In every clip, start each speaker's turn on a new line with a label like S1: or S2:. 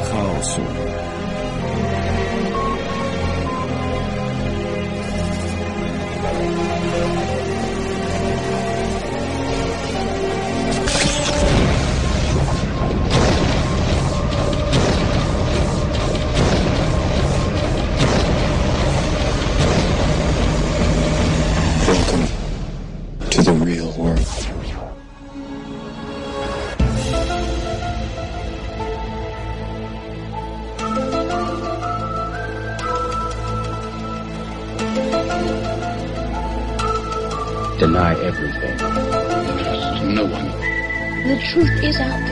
S1: 他告诉我 Teoria chaosu.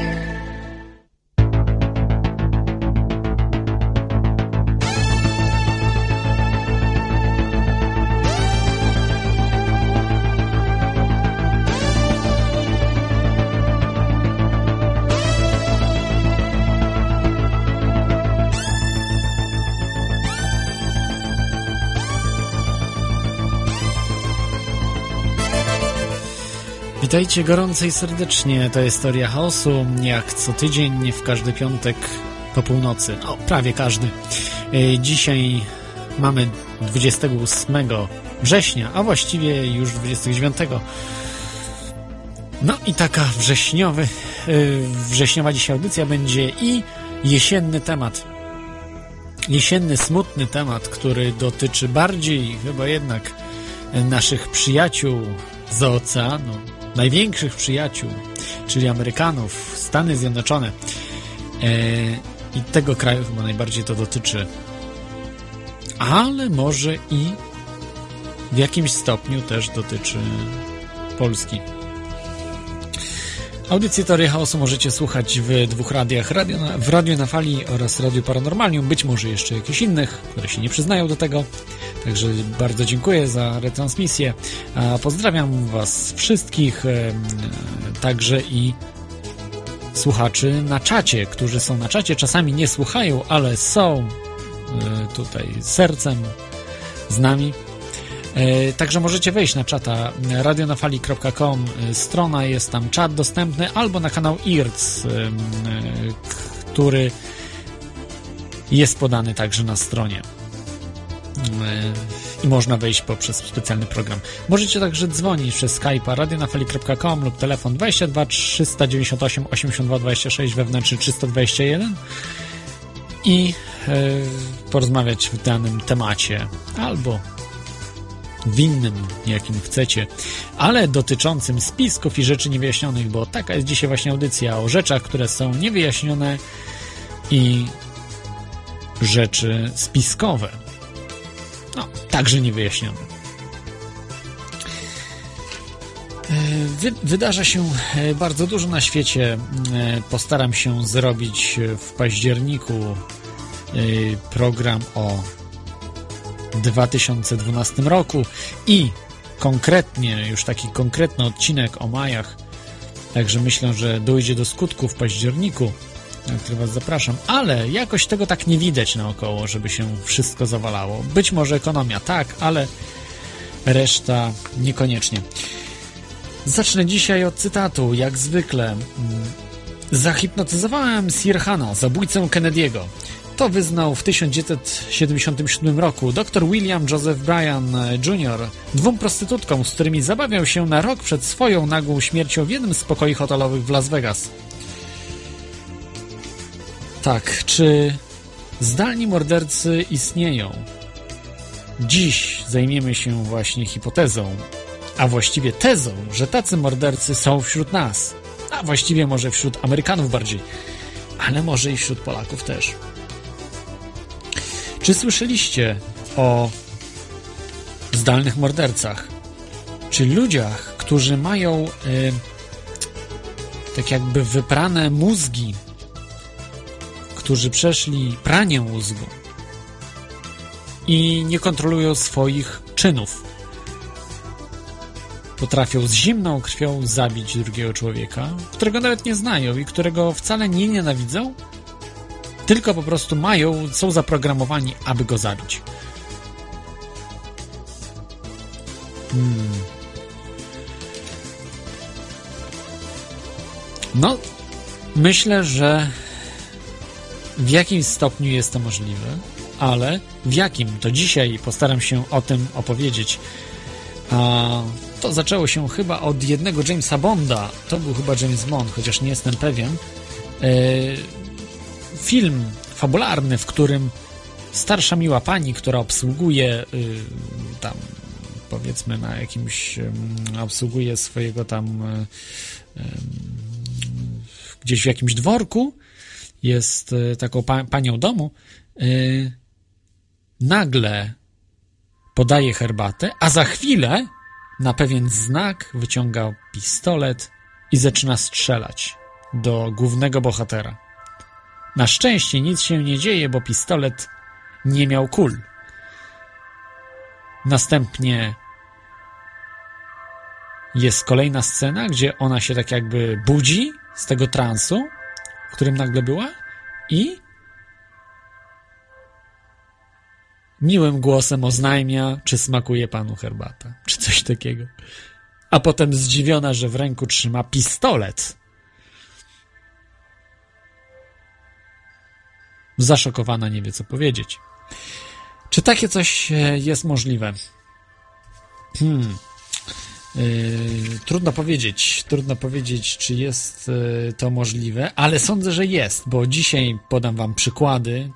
S1: Witajcie gorąco i serdecznie. To jest Teoria Chaosu, jak co tydzień, w każdy piątek po północy. No, prawie każdy. E, dzisiaj mamy 28 września, a właściwie już 29. No i taka wrześniowy, e, wrześniowa dzisiaj audycja będzie i jesienny temat. Jesienny, smutny temat, który dotyczy bardziej chyba jednak naszych przyjaciół z oceanu, największych przyjaciół, czyli Amerykanów, Stany Zjednoczone. E, I tego kraju chyba najbardziej to dotyczy. Ale może i w jakimś stopniu też dotyczy Polski. Audycję Teorii Chaosu możecie słuchać w dwóch radiach, radio na, w Radio na Fali oraz Radio Paranormalium, być może jeszcze jakichś innych, które się nie przyznają do tego. Także bardzo dziękuję za retransmisję. Pozdrawiam Was wszystkich, także i słuchaczy na czacie, którzy są na czacie. Czasami nie słuchają, ale są e, tutaj sercem z nami. E, także możecie wejść na czata radionafali.com, e, strona jest tam czat dostępny, albo na kanał IRC, który jest podany także na stronie. E, i można wejść poprzez specjalny program. Możecie także dzwonić przez Skype'a radionafali.com lub telefon 22 398 82 26 wewnętrzny 321 i e, porozmawiać w danym temacie albo w innym, jakim chcecie, ale dotyczącym spisków i rzeczy niewyjaśnionych, bo taka jest dzisiaj właśnie audycja o rzeczach, które są niewyjaśnione i rzeczy spiskowe. Także niewyjaśnione. E, wydarza się e, bardzo dużo na świecie. E, postaram się zrobić w październiku program o 2012 roku i konkretnie, już taki konkretny odcinek o Majach. Także myślę, że dojdzie do skutku w październiku na który Was zapraszam, ale jakoś tego tak nie widać naokoło, żeby się wszystko zawalało. Być może ekonomia tak, ale reszta niekoniecznie. Zacznę dzisiaj od cytatu, jak zwykle. Mm, zahipnotyzowałem Sirhana, zabójcę Kennedy'ego. To wyznał w 1977 roku dr William Joseph Bryan Jr. dwóm prostytutkom, z którymi zabawiał się na rok przed swoją nagłą śmiercią w jednym z pokoi hotelowych w Las Vegas. Tak, czy zdalni mordercy istnieją? Dziś zajmiemy się właśnie hipotezą, a właściwie tezą, że tacy mordercy są wśród nas, a właściwie może wśród Amerykanów bardziej, ale może i wśród Polaków też. Czy słyszeliście o zdalnych mordercach? Czy ludziach, którzy mają y, tak jakby wyprane mózgi którzy przeszli pranie mózgu i nie kontrolują swoich czynów. Potrafią z zimną krwią zabić drugiego człowieka, którego nawet nie znają i którego wcale nie nienawidzą, tylko po prostu mają, są zaprogramowani, aby go zabić. Hmm. No, myślę, że w jakim stopniu jest to możliwe, ale w jakim, to dzisiaj postaram się o tym opowiedzieć. A to zaczęło się chyba od jednego Jamesa Bonda. To był chyba James Bond, chociaż nie jestem pewien. E, film fabularny, w którym starsza miła pani, która obsługuje y, tam powiedzmy na jakimś obsługuje swojego tam y, gdzieś w jakimś dworku jest y, taką pa panią domu nagle podaje herbatę, a za chwilę na pewien znak wyciąga pistolet i zaczyna strzelać do głównego bohatera. Na szczęście nic się nie dzieje, bo pistolet nie miał kul. Następnie jest kolejna scena, gdzie ona się tak jakby budzi z tego transu, w którym nagle była i miłym głosem oznajmia, czy smakuje panu herbata, czy coś takiego. A potem zdziwiona, że w ręku trzyma pistolet. Zaszokowana nie wie, co powiedzieć. Czy takie coś e, jest możliwe? Hmm. Yy, trudno powiedzieć, trudno powiedzieć, czy jest yy, to możliwe, ale sądzę, że jest, bo dzisiaj podam Wam przykłady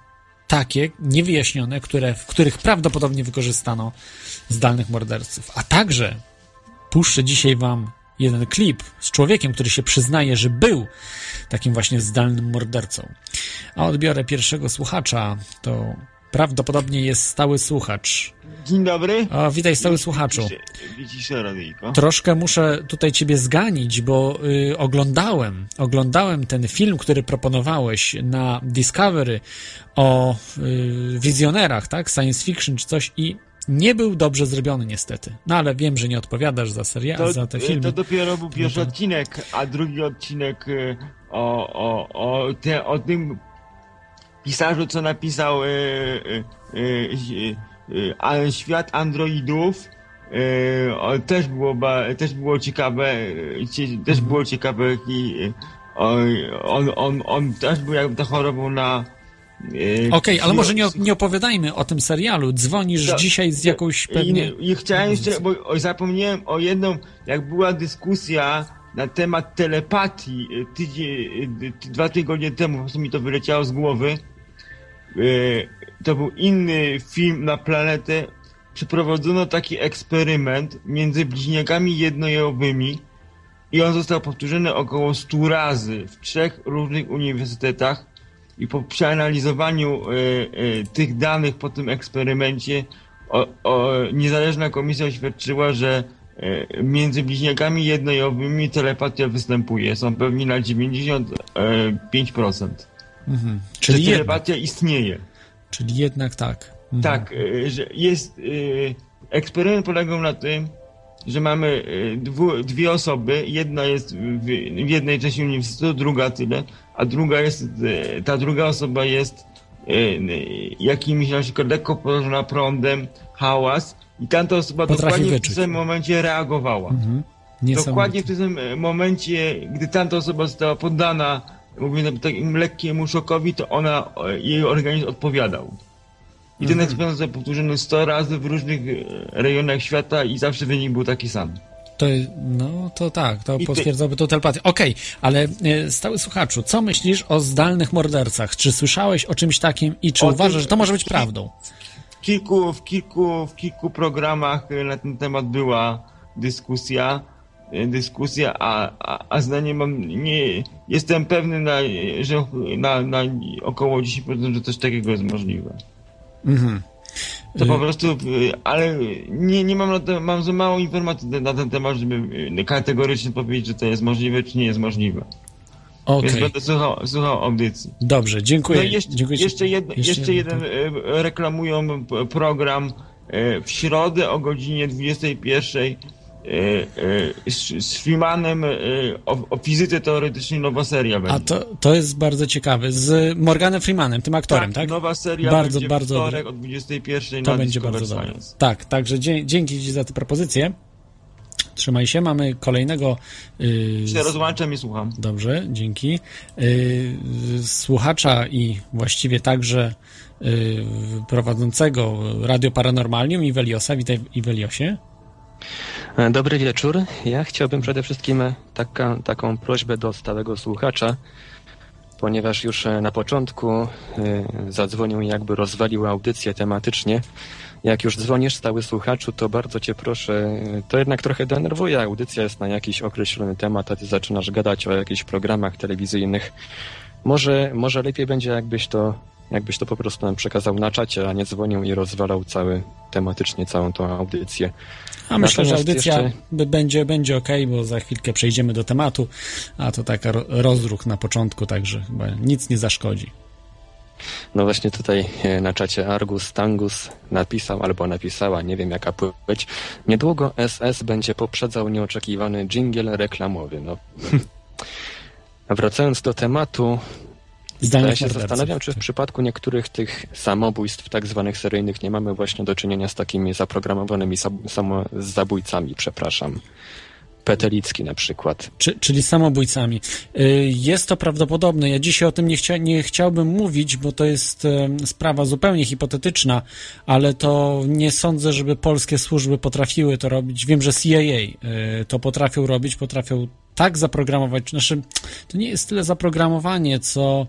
S1: takie niewyjaśnione, które, w których prawdopodobnie wykorzystano zdalnych morderców. A także puszczę dzisiaj Wam jeden klip z człowiekiem, który się przyznaje, że był takim właśnie zdalnym mordercą. A odbiorę pierwszego słuchacza. To prawdopodobnie jest stały słuchacz.
S2: Dzień dobry.
S1: O, witaj stały słuchaczu.
S2: Radyjko.
S1: Troszkę muszę tutaj ciebie zganić, bo y, oglądałem, oglądałem ten film, który proponowałeś na Discovery o y, wizjonerach, tak? Science fiction czy coś i nie był dobrze zrobiony niestety. No ale wiem, że nie odpowiadasz za serial, za te
S2: y,
S1: filmy.
S2: To dopiero był pierwszy no to... odcinek, a drugi odcinek y, o, o, o, te, o tym pisarzu, co napisał y, y, y, Świat Androidów. też, było, też było ciekawe, też mhm. było ciekawe i on, on, on też był jakby to chorował na
S1: Okej, okay, ale może nie, nie opowiadajmy o tym serialu. Dzwonisz to, dzisiaj z jakąś pewnie...
S2: I, i chciałem jeszcze, bo zapomniałem o jedną, jak była dyskusja na temat telepatii tydzień, dwa tygodnie temu, po prostu mi to wyleciało z głowy, E, to był inny film na planetę. Przeprowadzono taki eksperyment między bliźniakami jednojowymi i on został powtórzony około 100 razy w trzech różnych uniwersytetach i po przeanalizowaniu y, y, tych danych po tym eksperymencie o, o, niezależna komisja oświadczyła, że y, między bliźniakami jednojowymi telepatia występuje. Są pewni na 95%. Mhm. Czyli że telepatia jednak. istnieje.
S1: Czyli jednak tak.
S2: Mhm. Tak, y, że jest. Y, eksperyment polegał na tym, że mamy y, dwu, dwie osoby. Jedna jest w, w jednej części uniwersytetu, druga tyle, a druga jest. Ta druga osoba jest jakimś na przykład lekko położona prądem, hałas i tamta osoba
S1: Potrafi
S2: dokładnie
S1: wyczuć.
S2: w tym momencie reagowała. Mhm. Dokładnie w tym momencie, gdy tamta osoba została poddana mówię takim lekkiemu szokowi, to ona, jej organizm odpowiadał. I ten mhm. eksperyment został powtórzony 100 razy w różnych e, rejonach świata i zawsze wynik był taki sam.
S1: To, no to tak, to I potwierdzałoby to telepatię. Okej, okay, ale e, stały słuchaczu, co myślisz o zdalnych mordercach? Czy słyszałeś o czymś takim i czy o uważasz, tym, że to może być prawdą?
S2: W kilku, w kilku, w kilku programach na ten temat była dyskusja. Dyskusja, a, a, a zdanie mam, nie, jestem pewny, na, że na, na około 10%, że coś takiego jest możliwe. Mhm. To po y- prostu, ale nie, nie mam, to, mam za mało informacji na ten temat, żeby kategorycznie powiedzieć, że to jest możliwe, czy nie jest możliwe. Okay. Więc będę słuchał, słuchał audycji.
S1: Dobrze, dziękuję.
S2: No jeszcze,
S1: dziękuję
S2: jeszcze, jedno, jeszcze, jeszcze jeden e, reklamują program w środę o godzinie 21 E, e, z Freemanem e, o, o fizyce teoretycznej nowa seria będzie.
S1: A to, to jest bardzo ciekawe. Z Morganem Freemanem, tym aktorem, tak? tak?
S2: nowa seria bardzo, będzie bardzo wtorek o 21
S1: To będzie bardzo dobre. Tak, także dzięki Ci za tę propozycję. Trzymaj się, mamy kolejnego.
S2: Yy, się rozłączam i słucham.
S1: Dobrze, dzięki. Yy, słuchacza i właściwie także yy, prowadzącego Radio Paranormalium Iweliosa. Witaj, Iweliosie.
S3: Dobry wieczór. Ja chciałbym przede wszystkim taka, taką prośbę do stałego słuchacza, ponieważ już na początku zadzwonił i jakby rozwalił audycję tematycznie jak już dzwonisz, stały słuchaczu, to bardzo cię proszę, to jednak trochę denerwuje. Audycja jest na jakiś określony temat, a ty zaczynasz gadać o jakichś programach telewizyjnych. Może, może lepiej będzie, jakbyś to, jakbyś to po prostu nam przekazał na czacie, a nie dzwonił i rozwalał cały, tematycznie całą tą audycję.
S1: A myślę, że audycja jeszcze... będzie, będzie ok, bo za chwilkę przejdziemy do tematu, a to taka rozruch na początku, także chyba nic nie zaszkodzi.
S3: No właśnie tutaj e, na czacie Argus Tangus napisał albo napisała, nie wiem jaka płeć, niedługo SS będzie poprzedzał nieoczekiwany dżingiel reklamowy. No. Wracając do tematu, ja się zastanawiam, czy w przypadku niektórych tych samobójstw tak zwanych seryjnych nie mamy właśnie do czynienia z takimi zaprogramowanymi zabójcami, przepraszam. Petelicki na przykład.
S1: Czy, czyli samobójcami. Y, jest to prawdopodobne. Ja dzisiaj o tym nie, chcia, nie chciałbym mówić, bo to jest sprawa zupełnie hipotetyczna, ale to nie sądzę, żeby polskie służby potrafiły to robić. Wiem, że CIA y, to potrafią robić, potrafią tak zaprogramować. Znaczy, to nie jest tyle zaprogramowanie, co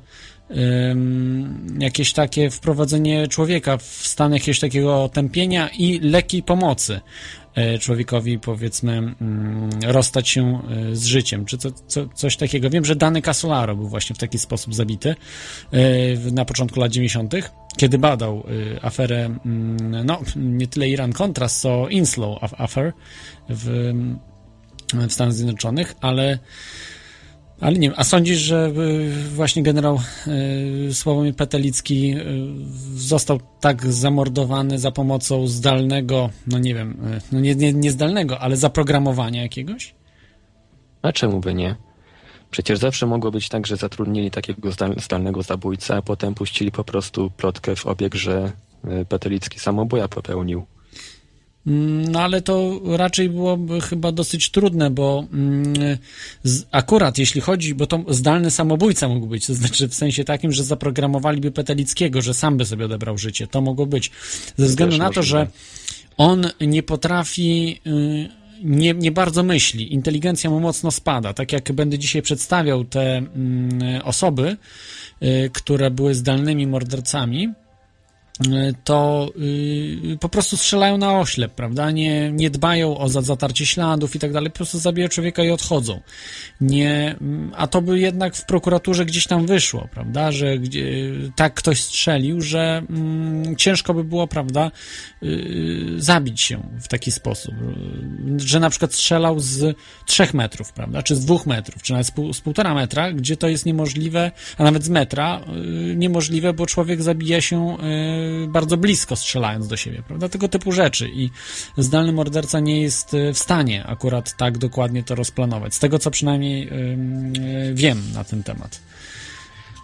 S1: jakieś takie wprowadzenie człowieka w stan jakiegoś takiego tępienia i lekkiej pomocy. E, człowiekowi, powiedzmy, mm, rozstać się e, z życiem, czy co, co, coś takiego. Wiem, że Dany Casolaro był właśnie w taki sposób zabity e, na początku lat 90., kiedy badał aferę, mm, no, nie tyle Iran-Contras, co Inslow affair w, w Stanach Zjednoczonych, ale ale nie wiem, a sądzisz, że y, właśnie generał y, Sławomir Petelicki y, został tak zamordowany za pomocą zdalnego, no nie wiem, no nie, nie, nie zdalnego, ale zaprogramowania jakiegoś?
S3: A czemu by nie? Przecież zawsze mogło być tak, że zatrudnili takiego zdalnego zabójcę, a potem puścili po prostu plotkę w obieg, że Petelicki samobuja popełnił.
S1: No ale to raczej byłoby chyba dosyć trudne, bo mm, akurat jeśli chodzi, bo to zdalny samobójca mógł być, to znaczy w sensie takim, że zaprogramowaliby Petelickiego, że sam by sobie odebrał życie. To mogło być. Ze względu na to, że on nie potrafi. Y, nie, nie bardzo myśli. Inteligencja mu mocno spada. Tak jak będę dzisiaj przedstawiał te mm, osoby, y, które były zdalnymi mordercami, to y, po prostu strzelają na oślep, prawda? Nie, nie dbają o zatarcie śladów i tak dalej, po prostu zabijają człowieka i odchodzą. Nie, a to by jednak w prokuraturze gdzieś tam wyszło, prawda? Że gdzie, tak ktoś strzelił, że mm, ciężko by było, prawda, y, zabić się w taki sposób. Że na przykład strzelał z trzech metrów, prawda? Czy z dwóch metrów, czy nawet z, pół, z półtora metra, gdzie to jest niemożliwe, a nawet z metra y, niemożliwe, bo człowiek zabija się bardzo blisko strzelając do siebie, prawda? Tego typu rzeczy i zdalny morderca nie jest e, w stanie akurat tak dokładnie to rozplanować. Z tego, co przynajmniej yy, wiem na ten temat.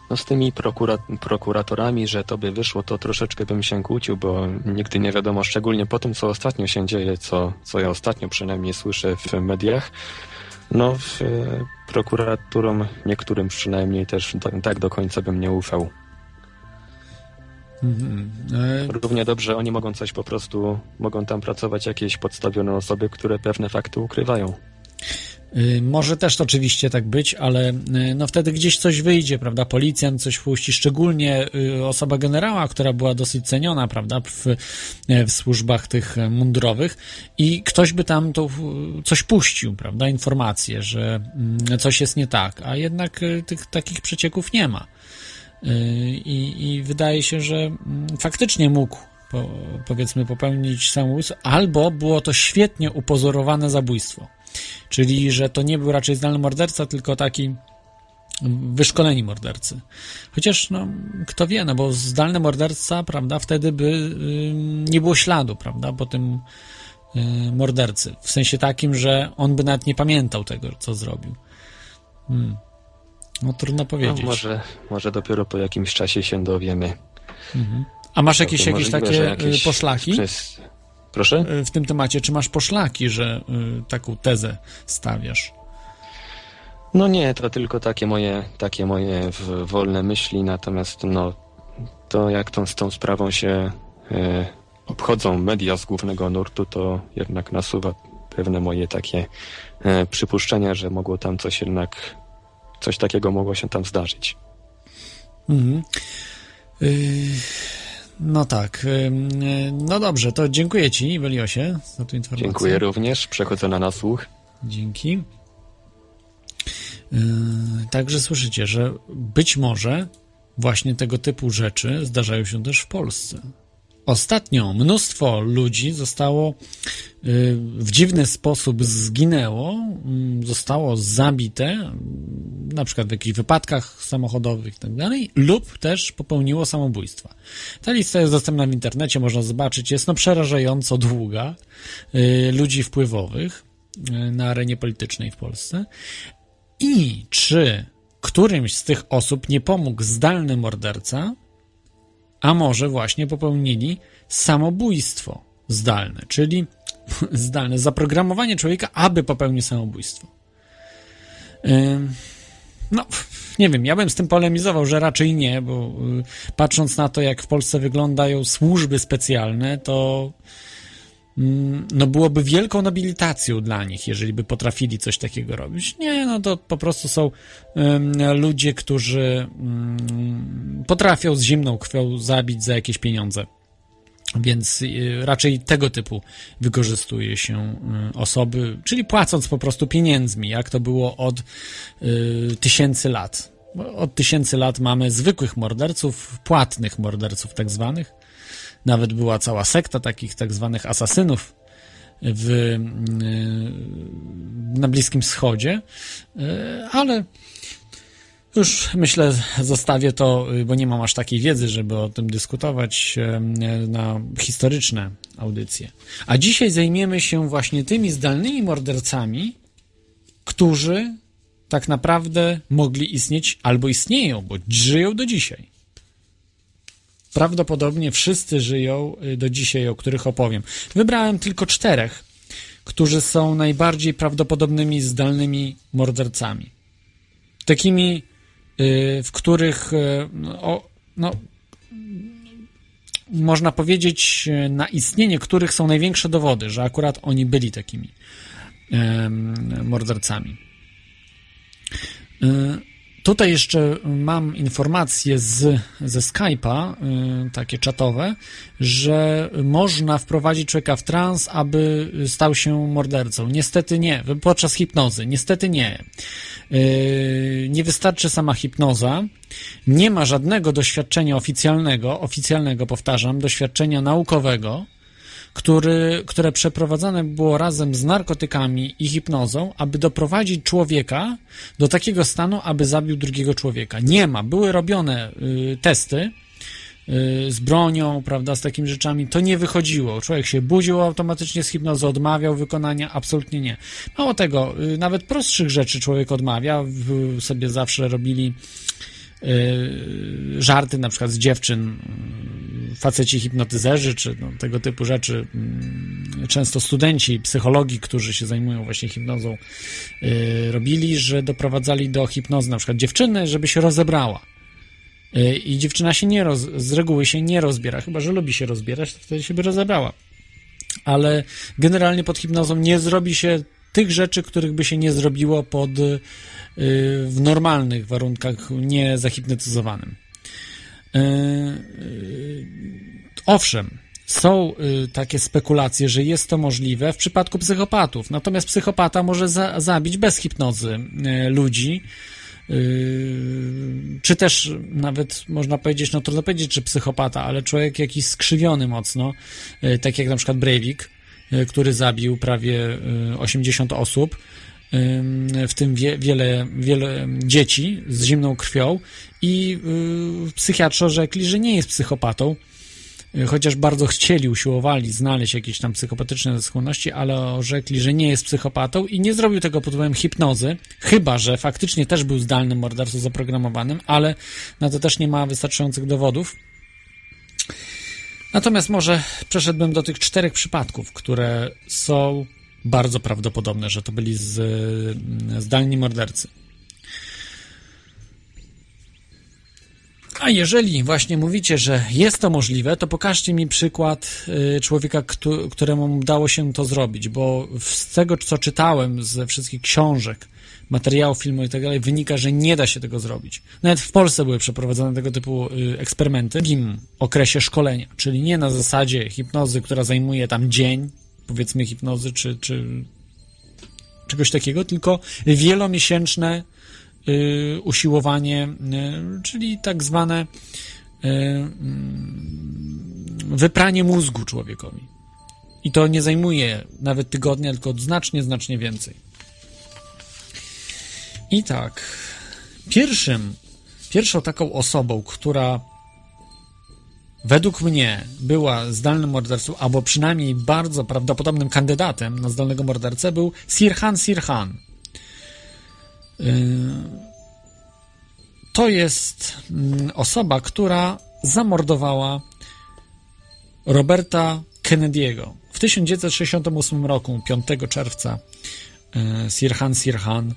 S3: No z tymi prokura prokuratorami, że to by wyszło, to troszeczkę bym się kłócił, bo nigdy nie wiadomo, szczególnie po tym, co ostatnio się dzieje, co, co ja ostatnio przynajmniej słyszę w mediach, no w, e, prokuraturom, niektórym przynajmniej też tak do końca bym nie ufał. Mhm. E, Równie dobrze oni mogą coś po prostu, mogą tam pracować jakieś podstawione osoby, które pewne fakty ukrywają.
S1: Y, może też oczywiście tak być, ale y, no wtedy gdzieś coś wyjdzie, prawda? Policjant coś puści, szczególnie y, osoba generała, która była dosyć ceniona, prawda, w, w służbach tych mundurowych i ktoś by tam to coś puścił, prawda? Informację, że mm, coś jest nie tak, a jednak tych takich przecieków nie ma. I, I, wydaje się, że mm, faktycznie mógł po, powiedzmy popełnić samobójstwo, albo było to świetnie upozorowane zabójstwo. Czyli, że to nie był raczej zdalny morderca, tylko taki wyszkoleni mordercy. Chociaż, no, kto wie, no bo zdalny morderca, prawda, wtedy by y, nie było śladu, prawda, po tym y, mordercy. W sensie takim, że on by nawet nie pamiętał tego, co zrobił. Hmm. No trudno powiedzieć.
S3: No, może, może dopiero po jakimś czasie się dowiemy.
S1: Mhm. A masz jakieś, jakieś takie y, jakieś poszlaki? Przez,
S3: Proszę?
S1: e, w tym temacie, czy masz poszlaki, że y, taką tezę stawiasz?
S3: No nie, to tylko takie moje, takie moje wolne myśli, natomiast no, to jak tą, z tą sprawą się e, obchodzą media z głównego nurtu, to jednak nasuwa pewne moje takie e, przypuszczenia, że mogło tam coś jednak, coś takiego mogło się tam zdarzyć.
S1: Mhm. Y, No tak. Ym, y, No dobrze, to dziękuję Ci, Weliosie, za tę informację.
S3: Dziękuję również, przechodzę na nasłuch.
S1: Dzięki. Yy, Także słyszycie, że być może właśnie tego typu rzeczy zdarzają się też w Polsce. Ostatnio mnóstwo ludzi zostało yy, w dziwny sposób zginęło, mm, zostało zabite, mm, na przykład w jakichś wypadkach samochodowych i tak dalej, lub też popełniło samobójstwa. Ta lista jest dostępna w internecie, można zobaczyć, jest no przerażająco długa yy, ludzi wpływowych yy, na arenie politycznej w Polsce. I czy którymś z tych osób nie pomógł zdalny morderca, a może właśnie popełnili samobójstwo zdalne, czyli zdalne zaprogramowanie człowieka, aby popełnił samobójstwo. No, nie wiem, ja bym z tym polemizował, że raczej nie, bo y, patrząc na to, jak w Polsce wyglądają służby specjalne, to no byłoby wielką nobilitacją dla nich, jeżeli by potrafili coś takiego robić. Nie, no to po prostu są ludzie, którzy mm, potrafią z zimną krwią zabić za jakieś pieniądze. Więc y, raczej tego typu wykorzystuje się y, osoby, czyli płacąc po prostu pieniędzmi, jak to było od y, tysięcy lat. Od tysięcy lat mamy zwykłych morderców, płatnych morderców tak zwanych. Nawet była cała sekta takich tak zwanych asasynów w, y, na Bliskim Wschodzie, y, ale już myślę, zostawię to, y, bo nie mam aż takiej wiedzy, żeby o tym dyskutować na historyczne audycje. A dzisiaj zajmiemy się właśnie tymi zdalnymi mordercami, którzy tak naprawdę mogli istnieć albo istnieją, bo żyją do dzisiaj. Prawdopodobnie wszyscy żyją y, do dzisiaj, o których opowiem. Wybrałem tylko czterech, którzy są najbardziej prawdopodobnymi zdalnymi mordercami. Takimi, y, w których y, no, o, no, można powiedzieć, na istnienie których są największe dowody, że akurat oni byli takimi mordercami. Tutaj jeszcze mam informacje z, ze Skype'a, y, takie czatowe, że można wprowadzić człowieka w trans, aby stał się mordercą. Niestety nie, podczas hipnozy. Niestety nie. Y, Nie wystarczy sama hipnoza. Nie ma żadnego doświadczenia oficjalnego, oficjalnego powtarzam, doświadczenia naukowego, który, które przeprowadzane było razem z narkotykami i hipnozą, aby doprowadzić człowieka do takiego stanu, aby zabił drugiego człowieka. Nie ma. Były robione y, testy y, z bronią, prawda, z takimi rzeczami. To nie wychodziło. Człowiek się budził automatycznie z hipnozy, odmawiał wykonania. Absolutnie nie. Mało tego, y, nawet prostszych rzeczy człowiek odmawia. W, sobie zawsze robili żarty na przykład z dziewczyn, y, faceci hipnotyzerzy, czy no, tego typu rzeczy. y, Często studenci psychologii, którzy się zajmują właśnie hipnozą, y, robili, że doprowadzali do hipnozy na przykład dziewczyny, żeby się rozebrała. Y, I dziewczyna się nie roz, z reguły się nie rozbiera, chyba że lubi się rozbierać, to wtedy się by rozebrała. Ale generalnie pod hipnozą nie zrobi się tych rzeczy, których by się nie zrobiło pod y, w normalnych warunkach, nie zahipnotyzowanym. Y, y, Owszem, są y, takie spekulacje, że jest to możliwe w przypadku psychopatów. Natomiast psychopata może za, zabić bez hipnozy y, ludzi. y, Czy też nawet można powiedzieć, no trudno powiedzieć, czy psychopata, ale człowiek jakiś skrzywiony mocno, y, tak jak na przykład Breivik, y, który zabił prawie y, 80 osób, w tym wie, wiele, wiele dzieci z zimną krwią i y, psychiatrzy orzekli, że nie jest psychopatą, chociaż bardzo chcieli, usiłowali znaleźć jakieś tam psychopatyczne skłonności, ale orzekli, że nie jest psychopatą i nie zrobił tego pod wpływem hipnozy, chyba, że faktycznie też był zdalnym mordercą zaprogramowanym, ale na to też nie ma wystarczających dowodów. Natomiast może przeszedłbym do tych czterech przypadków, które są bardzo prawdopodobne, że to byli z, zdalni mordercy. A jeżeli właśnie mówicie, że jest to możliwe, to pokażcie mi przykład y, człowieka, któremu udało się to zrobić, bo z tego, co czytałem ze wszystkich książek, materiałów filmu i tak dalej, wynika, że nie da się tego zrobić. Nawet w Polsce były przeprowadzone tego typu y, eksperymenty w okresie szkolenia, czyli nie na zasadzie hipnozy, która zajmuje tam dzień, powiedzmy hipnozy, czy, czy czegoś takiego, tylko wielomiesięczne y, usiłowanie, y, czyli tak zwane y, mm, wypranie mózgu człowiekowi. I to nie zajmuje nawet tygodnia, tylko znacznie, znacznie więcej. I tak, pierwszym, pierwszą taką osobą, która według mnie była zdalnym mordercą, albo przynajmniej bardzo prawdopodobnym kandydatem na zdalnego mordercę, był Sirhan Sirhan. Yy, to jest mm, osoba, która zamordowała Roberta Kennedy'ego. W 1968 roku, 5 czerwca, yy, Sirhan Sirhan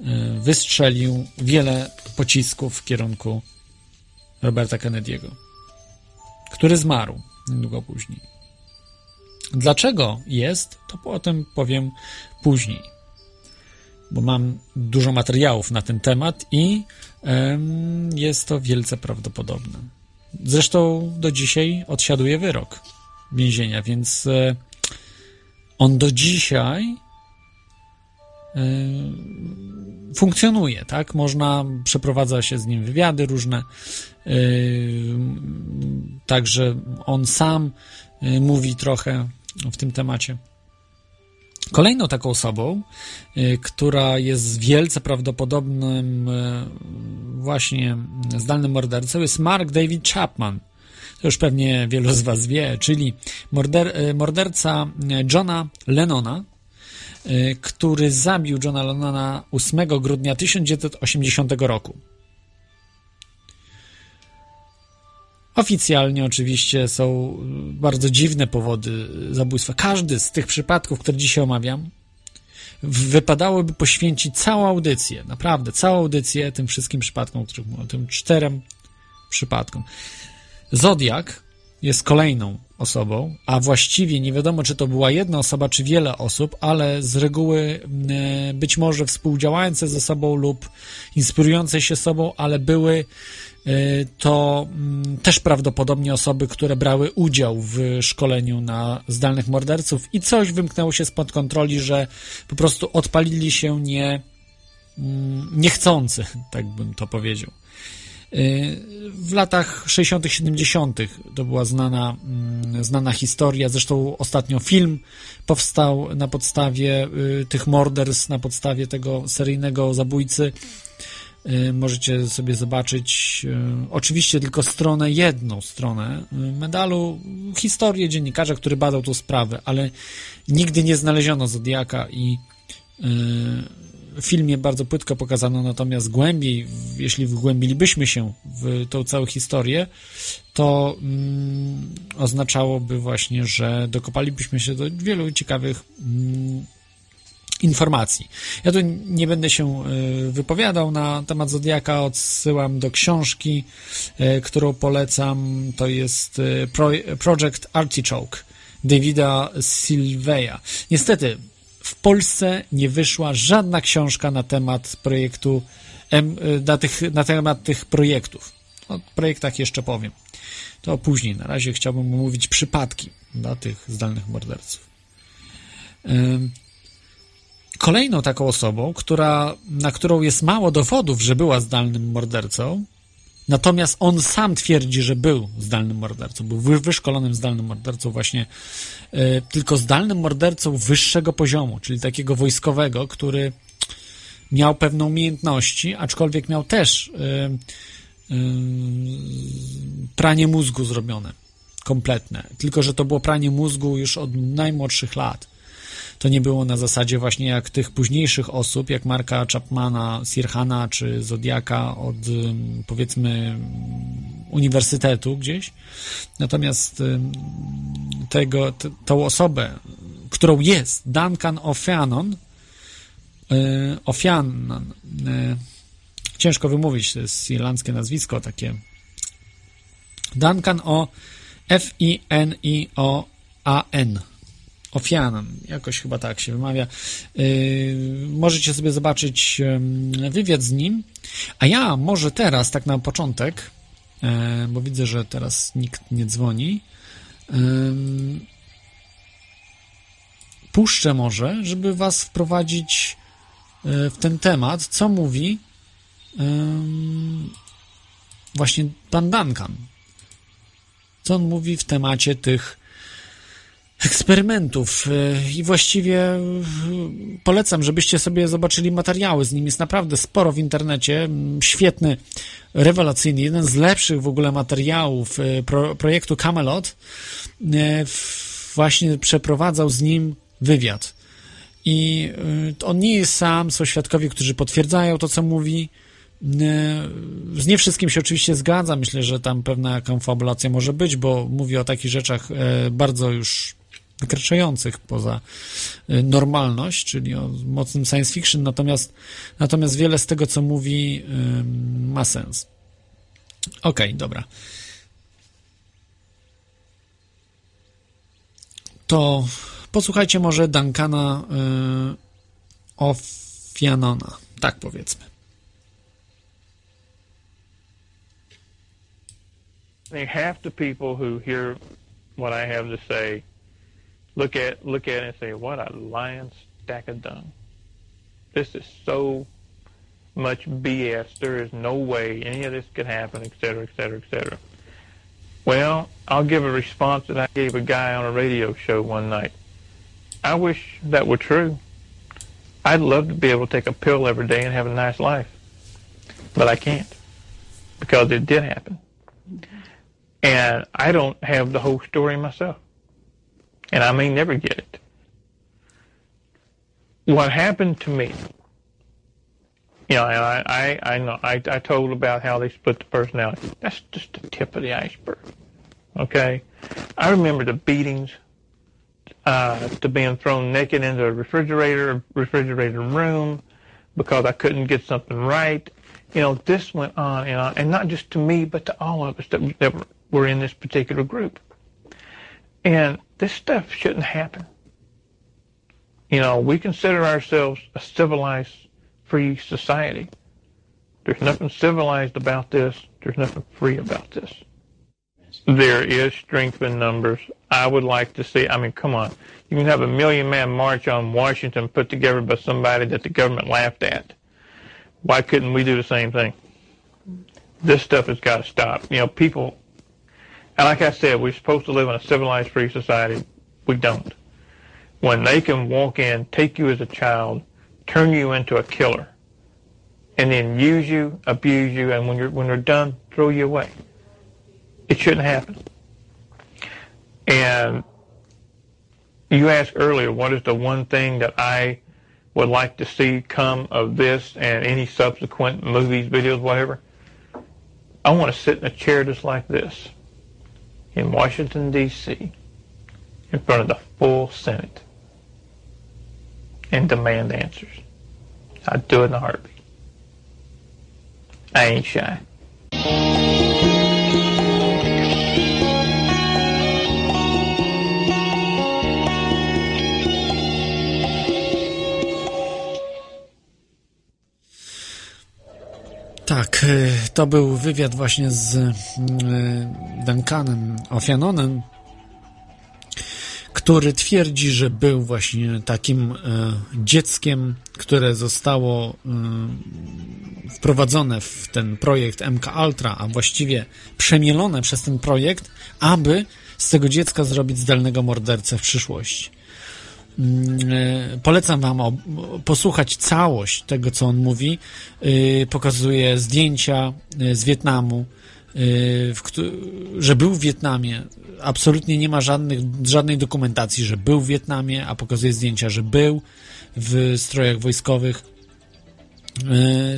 S1: yy, wystrzelił wiele pocisków w kierunku Roberta Kennedy'ego który zmarł niedługo później. Dlaczego jest, to o tym powiem później, bo mam dużo materiałów na ten temat i um, jest to wielce prawdopodobne. Zresztą do dzisiaj odsiaduje wyrok więzienia, więc e, on do dzisiaj funkcjonuje, tak? Można, przeprowadza się z nim wywiady różne, Yy, także on sam yy, mówi trochę w tym temacie. Kolejną taką osobą, która jest wielce prawdopodobnym właśnie zdalnym mordercą, jest Mark David Chapman. To już pewnie wielu z Was wie, czyli morder, morderca Johna Lennona, który zabił Johna Lennona 8 grudnia 1980 roku. Oficjalnie oczywiście są bardzo dziwne powody zabójstwa. Każdy z tych przypadków, które dzisiaj omawiam, wypadałoby poświęcić całą audycję, naprawdę całą audycję tym wszystkim przypadkom, tym czterem przypadkom. Zodiak jest kolejną osobą, a właściwie nie wiadomo, czy to była jedna osoba, czy wiele osób, ale z reguły e, być może współdziałające ze sobą lub inspirujące się sobą, ale były Y, to też prawdopodobnie osoby, które brały udział w szkoleniu na zdalnych morderców i coś wymknęło się spod kontroli, że po prostu odpalili się nie, niechcący, tak bym to powiedział. W latach 60., 70. to była znana, mm, znana historia. Zresztą ostatnio film powstał na podstawie y, tych morderstw, na podstawie tego seryjnego zabójcy. Y, możecie sobie zobaczyć y, oczywiście tylko stronę, jedną stronę medalu, historię dziennikarza, który badał tą sprawę, ale nigdy nie znaleziono Zodiaka i filmie bardzo płytko pokazano, natomiast głębiej, jeśli wgłębilibyśmy się w tą całą historię, to mm, oznaczałoby właśnie, że dokopalibyśmy się do wielu ciekawych mm, informacji. Ja tu nie będę się e, wypowiadał na temat Zodiaka, odsyłam do książki, e, którą polecam, to jest e, Project Artichoke Davida Silveya. Niestety, w Polsce nie wyszła żadna książka na temat projektu, na, tych, na temat tych projektów. O projektach jeszcze powiem. To później. Na razie chciałbym omówić przypadki dla tych zdalnych morderców. Kolejną taką osobą, która, na którą jest mało dowodów, że była zdalnym mordercą, natomiast on sam twierdzi, że był zdalnym mordercą, był wyszkolonym zdalnym mordercą, właśnie y, tylko zdalnym mordercą wyższego poziomu, czyli takiego wojskowego, który miał pewne umiejętności, aczkolwiek miał też y, y, pranie mózgu zrobione, kompletne. Tylko, że to było pranie mózgu już od najmłodszych lat to nie było na zasadzie właśnie jak tych późniejszych osób, jak Marka Chapmana, Sirhana czy Zodiaka od powiedzmy uniwersytetu gdzieś. Natomiast tego, t, tą osobę, którą jest Duncan O'Fianon, O'Fianon, ciężko wymówić, to jest irlandzkie nazwisko takie. Duncan o F-I-N-I-O-A-N. Ofianan, jakoś chyba tak się wymawia. Yy, możecie sobie zobaczyć yy, wywiad z nim. A ja może teraz, tak na początek, yy, bo widzę, że teraz nikt nie dzwoni, puszczę może, żeby was wprowadzić w ten temat, co mówi właśnie pan Duncan. Co on mówi w temacie tych eksperymentów i właściwie polecam, żebyście sobie zobaczyli materiały z nim. Jest naprawdę sporo w internecie. Świetny, rewelacyjny, jeden z lepszych w ogóle materiałów e, pro, projektu Camelot. Właśnie przeprowadzał z nim wywiad. I on nie jest sam, są świadkowie, którzy potwierdzają to, co mówi. Z nie wszystkim się oczywiście zgadza. Myślę, że tam pewna konfabulacja może być, bo mówi o takich rzeczach bardzo już wykraczających poza y, normalność, czyli o mocnym science fiction, natomiast, natomiast wiele z tego, co mówi, ma sens. Okej, okay, dobra. To posłuchajcie może Duncana y, Ofianona. Tak powiedzmy.
S4: I think half the people who hear what I have to say look at look at it and say, "What a lion stack of dung." This is so much BS. There is no way any of this could happen, et cetera, et cetera, et cetera. Well, I'll give a response that I gave a guy on a radio show one night. I wish that were true. I'd love to be able to take a pill every day and have a nice life. But I can't because it did happen. And I don't have the whole story myself and I may never get it. What happened to me, you know, I, I, I know, I, I told about how they split the personality. That's just the tip of the iceberg. Okay? I remember the beatings, uh, to being thrown naked into a refrigerator, refrigerator room because I couldn't get something right. You know, this went on and on, and not just to me, but to all of us that, that were in this particular group. And this stuff shouldn't happen. You know, we consider ourselves a civilized, free society. There's nothing civilized about this. There's nothing free about this. There is strength in numbers. I would like to see, I mean, come on. You can have a million man march on Washington put together by somebody that the government laughed at. Why couldn't we do the same thing? This stuff has got to stop. You know, people and like I said, we're supposed to live in a civilized, free society. We don't. When they can walk in, take you as a child, turn you into a killer, and then use you, abuse you, and when you're when they're done, throw you away. It shouldn't happen. And you asked earlier, what is the one thing that I would like to see come of this and any subsequent movies, videos, whatever? I want to sit in a chair just like this in Washington, D.C., in front of the full Senate and demand answers. I'd do it in a heartbeat. I ain't shy.
S1: Tak, y, to był wywiad właśnie z y, Duncanem Ofianonem, który twierdzi, że był właśnie takim y, dzieckiem, które zostało wprowadzone w ten projekt MK Ultra, a właściwie przemielone przez ten projekt, aby z tego dziecka zrobić zdalnego mordercę w przyszłości. Mm, e, polecam Wam posłuchać całość tego, co on mówi. E, pokazuje zdjęcia e, z Wietnamu, że był w Wietnamie. Absolutnie nie ma żadnych, żadnej dokumentacji, że był w Wietnamie, a pokazuje zdjęcia, że był w strojach wojskowych.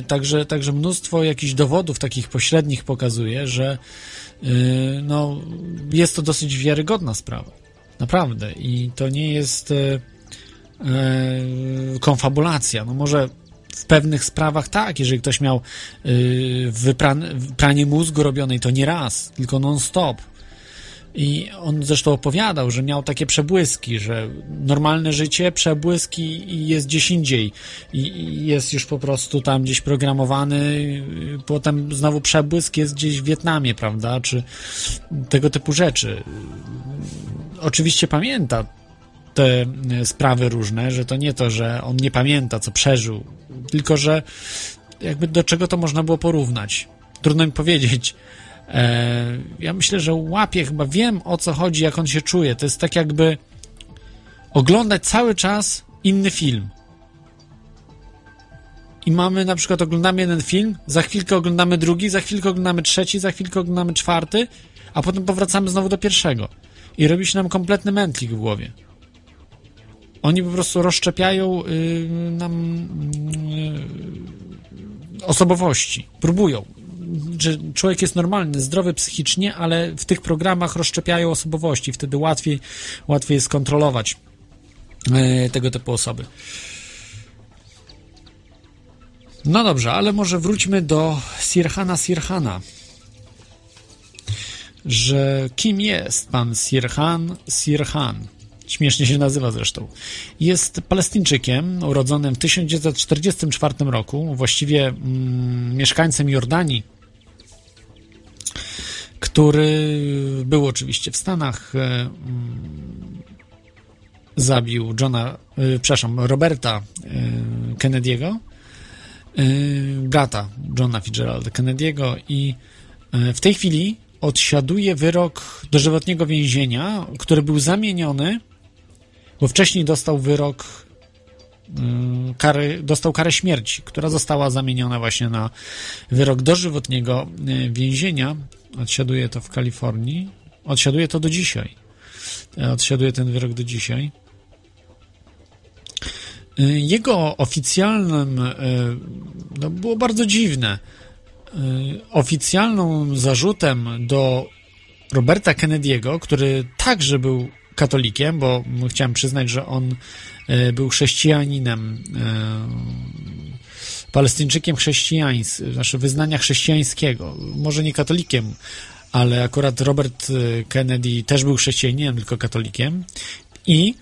S1: Także, także mnóstwo jakichś dowodów takich pośrednich pokazuje, że no, jest to dosyć wiarygodna sprawa. Naprawdę. I to nie jest konfabulacja. No może w pewnych sprawach tak, jeżeli ktoś miał wypran- pranie mózgu robionej, to nie raz, tylko non-stop. I on zresztą opowiadał, że miał takie przebłyski, że normalne życie, przebłyski i jest gdzieś indziej. I, jest już po prostu tam gdzieś programowany, potem znowu przebłysk jest gdzieś w Wietnamie, prawda? Czy tego typu rzeczy. Oczywiście pamięta te y, sprawy różne, że to nie to, że on nie pamięta, co przeżył, tylko że jakby do czego to można było porównać. Trudno mi powiedzieć. E, ja myślę, że łapie, chyba wiem o co chodzi, jak on się czuje. To jest tak jakby oglądać cały czas inny film. I mamy na przykład, oglądamy jeden film, za chwilkę oglądamy drugi, za chwilkę oglądamy trzeci, za chwilkę oglądamy czwarty, a potem powracamy znowu do pierwszego. I robi się nam kompletny mętlik w głowie. Oni po prostu rozszczepiają y, nam y, osobowości. Próbują. Że człowiek jest normalny, zdrowy psychicznie, ale w tych programach rozszczepiają osobowości. Wtedy łatwiej, łatwiej jest kontrolować y, tego typu osoby. No dobrze, ale może wróćmy do Sirhana Sirhana. Że kim jest pan Sirhan Sirhan? Śmiesznie się nazywa zresztą. Jest Palestyńczykiem, urodzonym w 1944 roku, właściwie mm, mieszkańcem Jordanii, który był oczywiście w Stanach. e, mm, zabił Johna, e, przepraszam, Roberta e, Kennedy'ego, e, brata Johna Fitzgeralda Kennedy'ego i w tej chwili odsiaduje wyrok dożywotniego więzienia, który był zamieniony bo wcześniej dostał wyrok mm, kary, dostał karę śmierci, która została zamieniona właśnie na wyrok dożywotniego y, więzienia. Odsiaduje to w Kalifornii. Odsiaduje to do dzisiaj. E, Odsiaduje ten wyrok do dzisiaj. Y, Jego oficjalnym, no było bardzo dziwne, oficjalną zarzutem do Roberta Kennedy'ego, który także był katolikiem, bo chciałem przyznać, że on e, był chrześcijaninem, e, palestyńczykiem chrześcijańskim, znaczy wyznania chrześcijańskiego. Może nie katolikiem, ale akurat Robert e, Kennedy też był chrześcijaninem, tylko katolikiem. I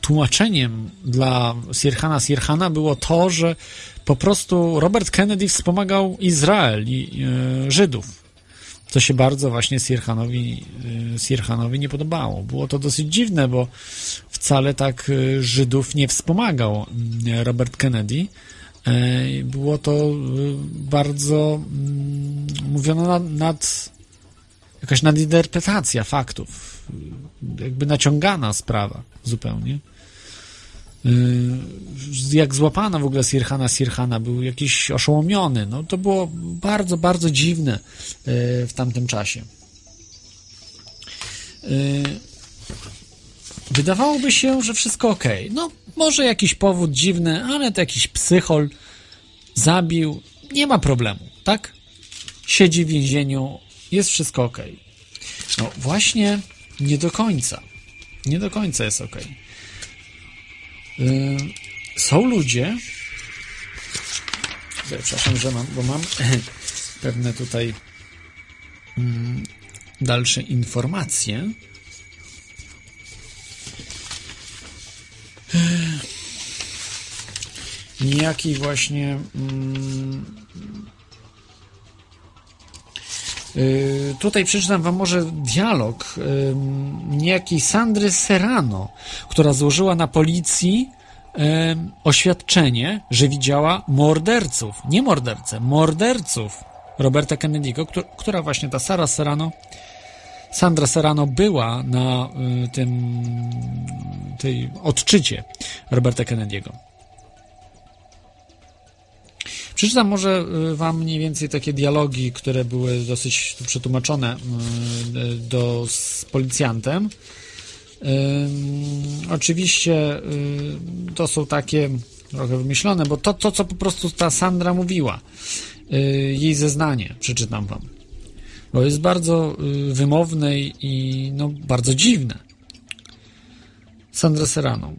S1: tłumaczeniem dla Sirhana Sirhana było to, że po prostu Robert Kennedy wspomagał Izrael i Żydów co się bardzo właśnie Sirhanowi, y, Sirhanowi nie podobało. Było to dosyć dziwne, bo wcale tak y, Żydów nie wspomagał y, Robert Kennedy. Było to bardzo mm, mówiono nad, nad jakaś nadinterpretacja faktów, jakby naciągana sprawa zupełnie. Y, Jak złapano w ogóle Sirhana Sirhana, był jakiś oszołomiony. No to było bardzo, bardzo dziwne y, w tamtym czasie. Y, Wydawałoby się, że wszystko ok. No, może jakiś powód dziwny, ale to jakiś psychol zabił. Nie ma problemu, tak? Siedzi w więzieniu, jest wszystko ok. No, właśnie nie do końca. Nie do końca jest ok. Y, Są ludzie. Przepraszam, że mam, bo mam pewne tutaj mm, dalsze informacje. Y, Niejaki właśnie. mm, Tutaj przeczytam wam może dialog ym, niejakiej Sandry Serrano, która złożyła na policji ym, oświadczenie, że widziała morderców, nie mordercę, morderców Roberta Kennedy'ego, któ- która właśnie ta Sara Serrano, Sandra Serrano była na y, tym tej odczycie Roberta Kennedy'ego. Przeczytam może y, wam mniej więcej takie dialogi, które były dosyć przetłumaczone y, do, z policjantem. Oczywiście y, to są takie trochę wymyślone, bo to, to co po prostu ta Sandra mówiła, jej zeznanie, przeczytam wam. Bo jest bardzo wymowne i no, bardzo dziwne. Sandra Serrano.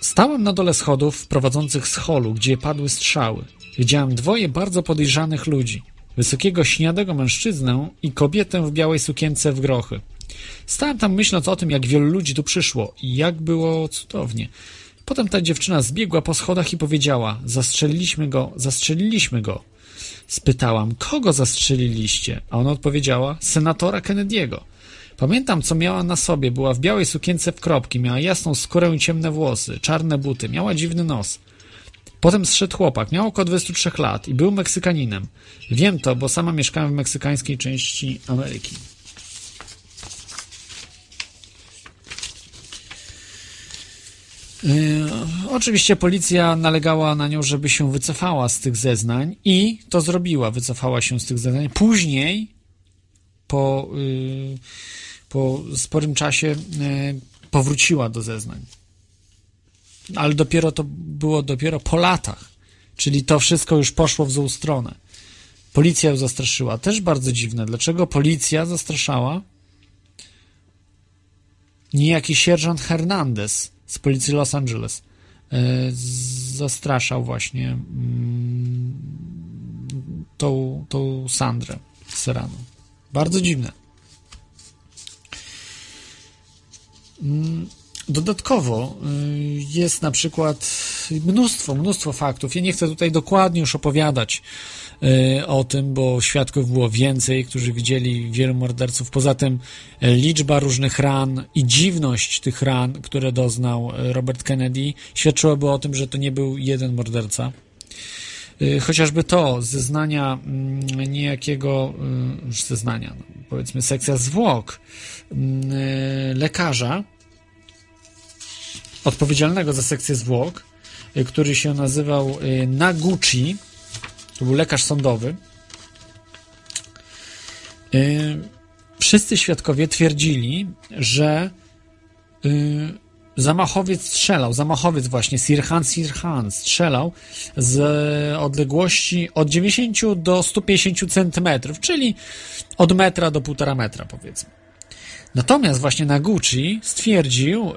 S1: Stałem na dole schodów prowadzących z holu, gdzie padły strzały. Widziałem dwoje bardzo podejrzanych ludzi. Wysokiego, śniadego mężczyznę i kobietę w białej sukience w grochy. Stałem tam myśląc o tym, jak wielu ludzi tu przyszło i jak było cudownie. Potem ta dziewczyna zbiegła po schodach i powiedziała: Zastrzeliliśmy go, zastrzeliliśmy go. Spytałam: Kogo zastrzeliliście? A ona odpowiedziała: Senatora Kennedy'ego. Pamiętam, co miała na sobie. Była w białej sukience w kropki, miała jasną skórę i ciemne włosy, czarne buty, miała dziwny nos. Potem zszedł chłopak, miał około 23 lat i był Meksykaninem. Wiem to, bo sama mieszkałem w meksykańskiej części Ameryki. Yy, oczywiście policja nalegała na nią, żeby się wycofała z tych zeznań i to zrobiła, wycofała się z tych zeznań. Później, po, yy, po sporym czasie, yy, powróciła do zeznań. Ale dopiero to było dopiero po latach, czyli to wszystko już poszło w złą stronę. Policja ją zastraszyła. Też bardzo dziwne. Dlaczego policja zastraszała? Niejaki sierżant Hernandez z policji Los Angeles e, zastraszał właśnie mm, tą, tą Sandrę Serrano. Bardzo dziwne. Dodatkowo y, jest na przykład mnóstwo, mnóstwo faktów. Ja nie chcę tutaj dokładnie już opowiadać y, o tym, bo świadków było więcej, którzy widzieli wielu morderców. Poza tym y, liczba różnych ran i dziwność tych ran, które doznał Robert Kennedy, świadczyłoby o tym, że to nie był jeden morderca. Chociażby to, zeznania mm, niejakiego, już zeznania, no, powiedzmy sekcja zwłok mm, lekarza, odpowiedzialnego za sekcję zwłok, y, który się nazywał y, Naguchi. To był lekarz sądowy. Y, wszyscy świadkowie twierdzili, że zamachowiec strzelał, zamachowiec właśnie, Sirhan Sirhan strzelał z odległości od 90 do 150 centymetrów, czyli od metra do półtora metra powiedzmy. Natomiast właśnie Naguchi stwierdził,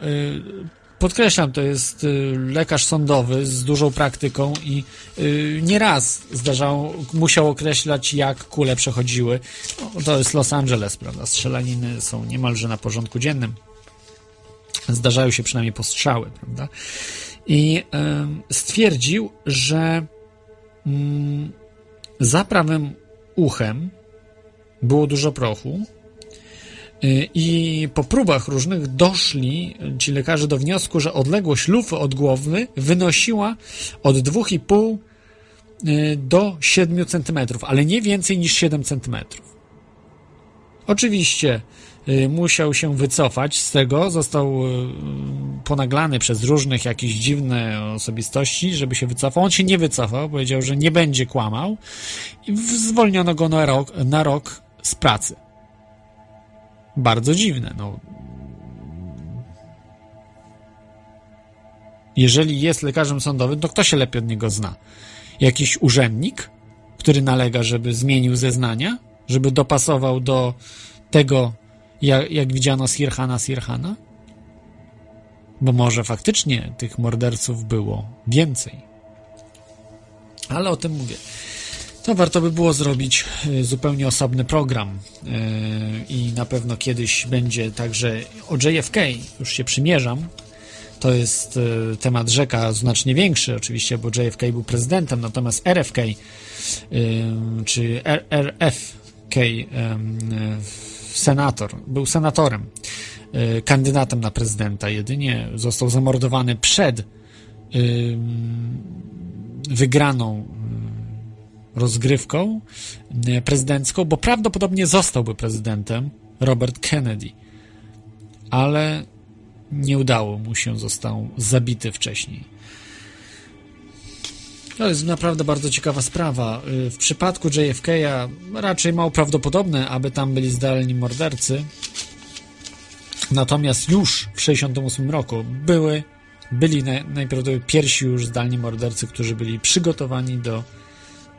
S1: Podkreślam, to jest y, lekarz sądowy z dużą praktyką i y, nieraz zdarzało, musiał określać, jak kule przechodziły. No, to jest Los Angeles, prawda? Strzelaniny są niemalże na porządku dziennym. Zdarzają się przynajmniej postrzały, prawda? I stwierdził, że mm, za prawym uchem było dużo prochu, I po próbach różnych doszli ci lekarze do wniosku, że odległość lufy od głowy wynosiła od 2,5 y, do 7 cm, ale nie więcej niż 7 cm. Oczywiście y, musiał się wycofać z tego, został ponaglany przez różnych jakieś dziwne osobistości, żeby się wycofał. On się nie wycofał, powiedział, że nie będzie kłamał i zwolniono go na rok, na rok z pracy bardzo dziwne. No. Jeżeli jest lekarzem sądowym, to kto się lepiej od niego zna? Jakiś urzędnik, który nalega, żeby zmienił zeznania, żeby dopasował do tego, jak, jak widziano Sirhana Sirhana? Bo może faktycznie tych morderców było więcej. Ale o tym mówię. To warto by było zrobić e, zupełnie osobny program e, i na pewno kiedyś będzie także o JFK, już się przymierzam. To jest e, temat rzeka znacznie większy oczywiście, bo JFK był prezydentem, natomiast RFK czy RFK senator, był senatorem, kandydatem na prezydenta jedynie, został zamordowany przed wygraną rozgrywką e, prezydencką, bo prawdopodobnie zostałby prezydentem Robert Kennedy, ale nie udało mu się, został zabity wcześniej. To jest naprawdę bardzo ciekawa sprawa. E, w przypadku JFK'a raczej mało prawdopodobne, aby tam byli zdalni mordercy. Natomiast już w 1968 roku były byli na, najprawdopodobniej pierwsi już zdalni mordercy, którzy byli przygotowani do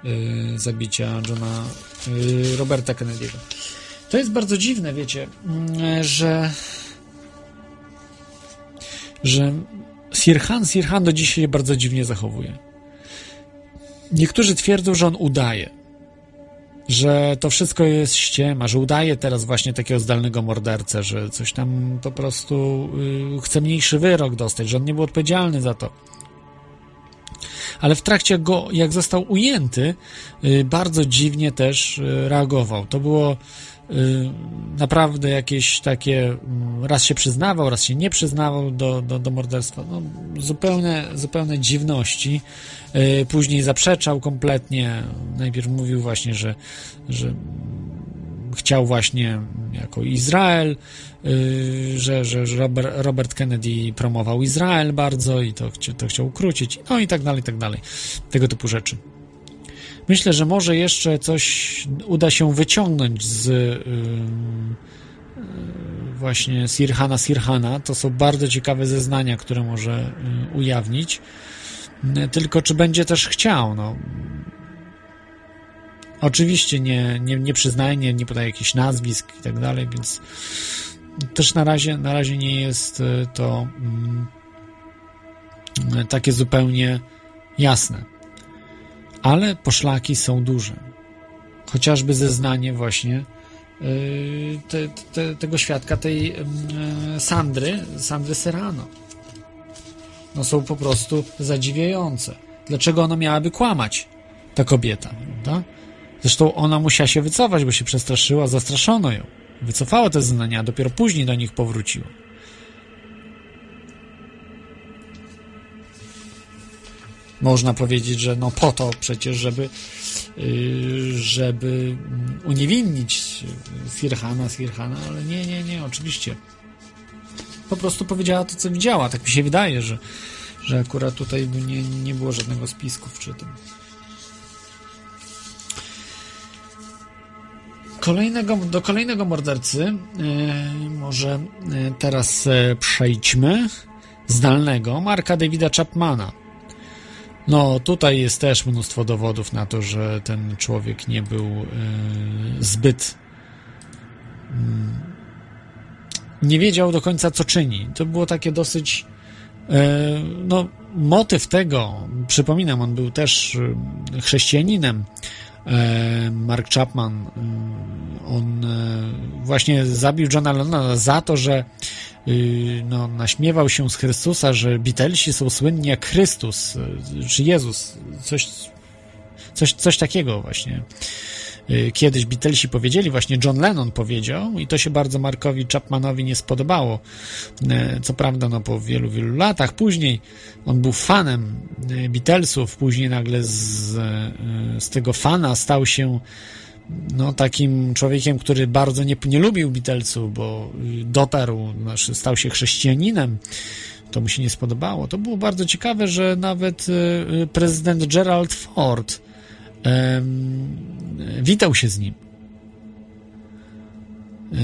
S1: y, zabicia Johna y, Roberta Kennedy'ego. To jest bardzo dziwne, wiecie, mm, że że Sirhan Sirhan do dzisiaj się bardzo dziwnie zachowuje. Niektórzy twierdzą, że on udaje, że to wszystko jest ściema, że udaje teraz właśnie takiego zdalnego mordercę, że coś tam po prostu y, chce mniejszy wyrok dostać, że on nie był odpowiedzialny za to. Ale w trakcie go, jak został ujęty, y, bardzo dziwnie też y, reagował. To było Y, naprawdę jakieś takie, mm, raz się przyznawał, raz się nie przyznawał do, do, do morderstwa. No, zupełne, zupełne dziwności. Później zaprzeczał kompletnie. Najpierw mówił właśnie, że, że chciał właśnie jako Izrael, y, że, że, Robert Kennedy promował Izrael bardzo i to, to chciał ukrócić, no i tak dalej, i tak dalej. Tego typu rzeczy. Myślę, że może jeszcze coś uda się wyciągnąć z yy, właśnie Sirhana Sirhana. To są bardzo ciekawe zeznania, które może ujawnić. Tylko czy będzie też chciał? No. Oczywiście nie, nie, nie przyznaje, nie, nie podaje jakichś nazwisk i tak dalej, więc też na razie, na razie nie jest y, to mm, takie zupełnie jasne ale poszlaki są duże. Chociażby zeznanie właśnie yy, te, te, tego świadka, tej yy, Sandry, Sandry Serrano. No są po prostu zadziwiające. Dlaczego ona miałaby kłamać, ta kobieta, prawda? Zresztą ona musiała się wycofać, bo się przestraszyła, zastraszono ją. Wycofała te zeznania, a dopiero później do nich powróciła. Można powiedzieć, że no po to przecież, żeby, y, żeby uniewinnić Sirhana, Sirhana, ale nie, nie, nie, oczywiście. Po prostu powiedziała to, co widziała. Tak mi się wydaje, że, że akurat tutaj nie, nie było żadnego spisku w tym. Kolejnego, do kolejnego mordercy yy, może yy, teraz yy, przejdźmy. Zdalnego Marka Davida Chapmana. No, tutaj jest też mnóstwo dowodów na to, że ten człowiek nie był zbyt. Y, nie wiedział do końca, co czyni. To było takie dosyć. No, motyw tego, przypominam, on był też chrześcijaninem. Mark Chapman, on właśnie zabił Johna Lennona za to, że Y, no, naśmiewał się z Chrystusa, że Beatlesi są słynni jak Chrystus, y, czy Jezus, coś, coś, coś takiego właśnie. Y, kiedyś Beatlesi powiedzieli, właśnie John Lennon powiedział i to się bardzo Markowi Chapmanowi nie spodobało. Co prawda, no po wielu, wielu latach później on był fanem Beatlesów, później nagle z, z tego fana stał się no, takim człowiekiem, który bardzo nie, nie lubił Beatlesów, bo dotarł, znaczy stał się chrześcijaninem, to mu się nie spodobało. To było bardzo ciekawe, że nawet y, prezydent Gerald Ford witał się z nim.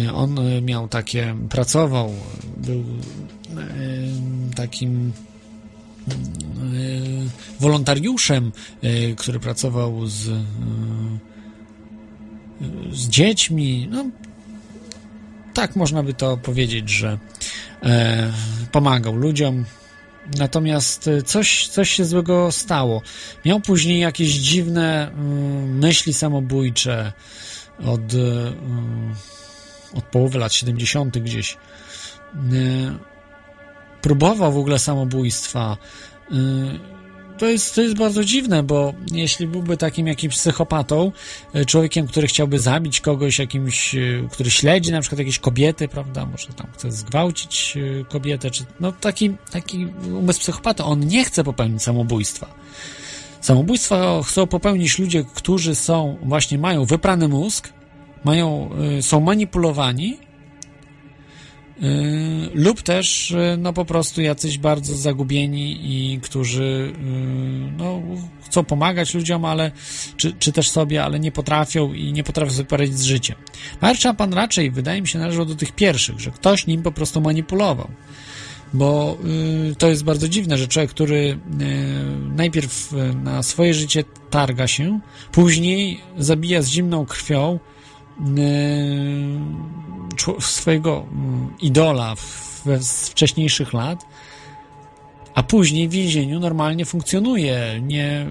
S1: Y, on miał takie, pracował, był takim wolontariuszem, który pracował z z dziećmi. No, tak można by to powiedzieć, że e, pomagał ludziom. Natomiast coś, coś się złego stało. Miał później jakieś dziwne mm, myśli samobójcze od, y, od połowy lat 70. gdzieś. Y, próbował w ogóle samobójstwa. To jest, to jest bardzo dziwne, bo jeśli byłby takim jakimś psychopatą, e, człowiekiem, który chciałby zabić kogoś, jakimś, e, który śledzi na przykład jakieś kobiety, prawda, może tam chce zgwałcić e, kobietę, czy no taki, taki umysł psychopata, on nie chce popełnić samobójstwa. Samobójstwa chcą popełnić ludzie, którzy są, właśnie mają wyprany mózg, mają, są manipulowani, lub też y, no po prostu jacyś bardzo zagubieni i którzy y, no, chcą pomagać ludziom, ale czy, czy też sobie, ale nie potrafią i nie potrafią sobie poradzić z życiem. Mark pan raczej, wydaje mi się, należał do tych pierwszych, że ktoś nim po prostu manipulował. bo y, to jest bardzo dziwne, że człowiek, który y, najpierw y, na swoje życie targa się, później zabija z zimną krwią swojego idola z wcześniejszych lat, a później w więzieniu normalnie funkcjonuje. Nie,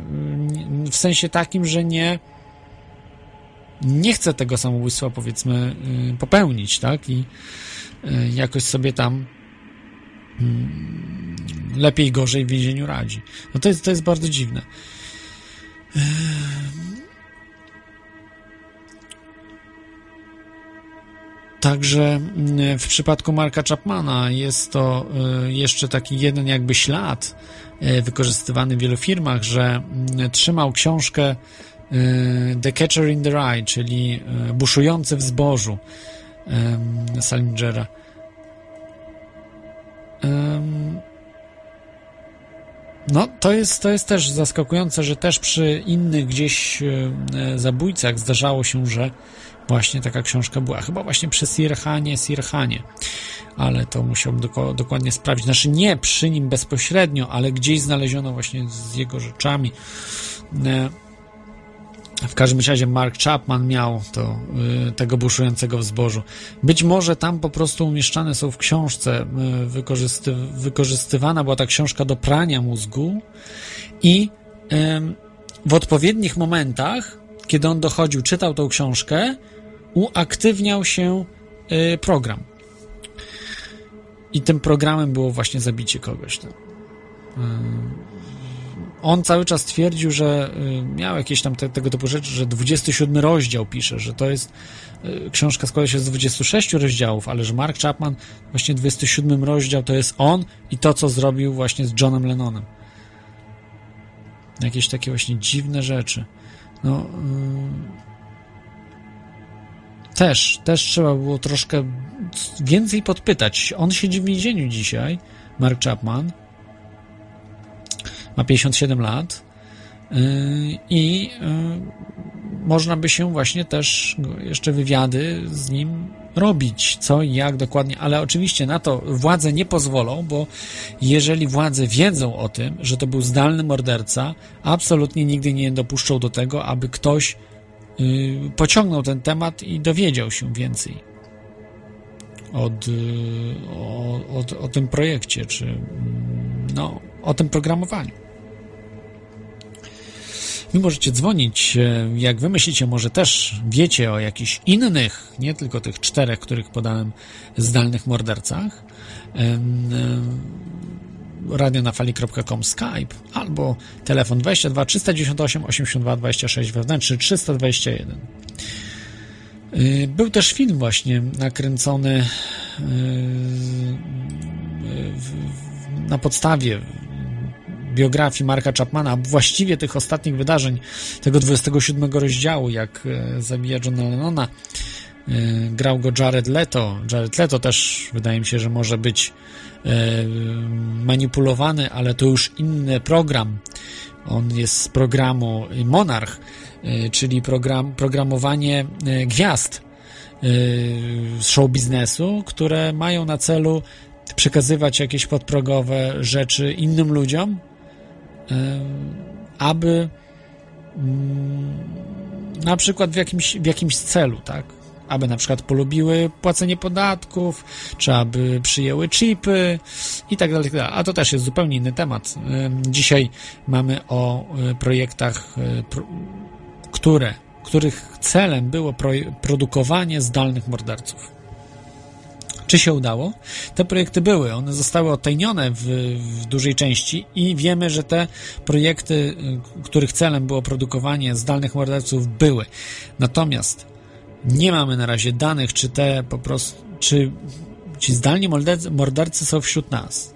S1: w sensie takim, że nie nie chce tego samobójstwa, powiedzmy, popełnić, tak? I jakoś sobie tam Mm, lepiej, gorzej w więzieniu radzi. No to jest, to jest bardzo dziwne. Także mm, w przypadku Marka Chapmana jest to e, jeszcze taki jeden jakby ślad e, wykorzystywany w wielu firmach, że mm, trzymał książkę e, The Catcher in the Rye, czyli buszujący w zbożu Salingera. No, to jest, to jest też zaskakujące, że też przy innych gdzieś zabójcach zdarzało się, że właśnie taka książka była. Chyba właśnie przy Sirhanie, Sirhanie. Ale to musiałbym doko dokładnie sprawdzić. Znaczy nie przy nim bezpośrednio, ale gdzieś znaleziono właśnie z jego rzeczami. E, w każdym razie Mark Chapman miał to, y, tego buszującego w zbożu. Być może tam po prostu umieszczane są w książce, y, wykorzysty, wykorzystywana była ta książka do prania mózgu i w odpowiednich momentach, kiedy on dochodził, czytał tą książkę, uaktywniał się y, program. I tym programem było właśnie zabicie kogoś tam on cały czas twierdził, że y, miał jakieś tam te, tego typu rzeczy, że 27 rozdział pisze, że to jest książka składa się z 26 rozdziałów, ale że Mark Chapman właśnie 27 rozdział to jest on i to, co zrobił właśnie z Johnem Lennonem. Jakieś takie właśnie dziwne rzeczy. No... Yy... Też, też trzeba było troszkę więcej podpytać. On siedzi w więzieniu dzisiaj, Mark Chapman, ma 57 lat. Y, i y, można by się właśnie też jeszcze wywiady z nim robić, co i jak dokładnie, ale oczywiście na to władze nie pozwolą, bo jeżeli władze wiedzą o tym, że to był zdalny morderca, absolutnie nigdy nie dopuszczą do tego, aby ktoś pociągnął ten temat i dowiedział się więcej od, o, o, o tym projekcie, czy mm, no, o tym programowaniu. Wy możecie dzwonić, e, jak wy myślicie, może też wiecie o jakichś innych, nie tylko tych czterech, których podałem, zdalnych mordercach. radionafali.com Skype albo telefon 22 398 82 26 wewnętrzny 321. E, był też film właśnie nakręcony e, na podstawie biografii Marka Chapmana, właściwie tych ostatnich wydarzeń, tego 27 rozdziału, jak e, zabija Johna Lennona, e, grał go Jared Leto. Jared Leto też wydaje mi się, że może być manipulowany, ale to już inny program. On jest z programu Monarch, czyli program, programowanie gwiazd z show biznesu, które mają na celu przekazywać jakieś podprogowe rzeczy innym ludziom, aby mm, na przykład w jakimś, w jakimś celu, tak? Aby na przykład polubiły płacenie podatków, czy aby przyjęły chipy i tak dalej, tak A to też jest zupełnie inny temat. Dzisiaj mamy o e, projektach, e, które, których celem było produkowanie zdalnych morderców. Czy się udało? Te projekty były, one zostały odtajnione w, w dużej części i wiemy, że te projekty, y, których celem było produkowanie zdalnych morderców, były. Natomiast nie mamy na razie danych, czy te po prostu, czy ci zdalni mordercy, są wśród nas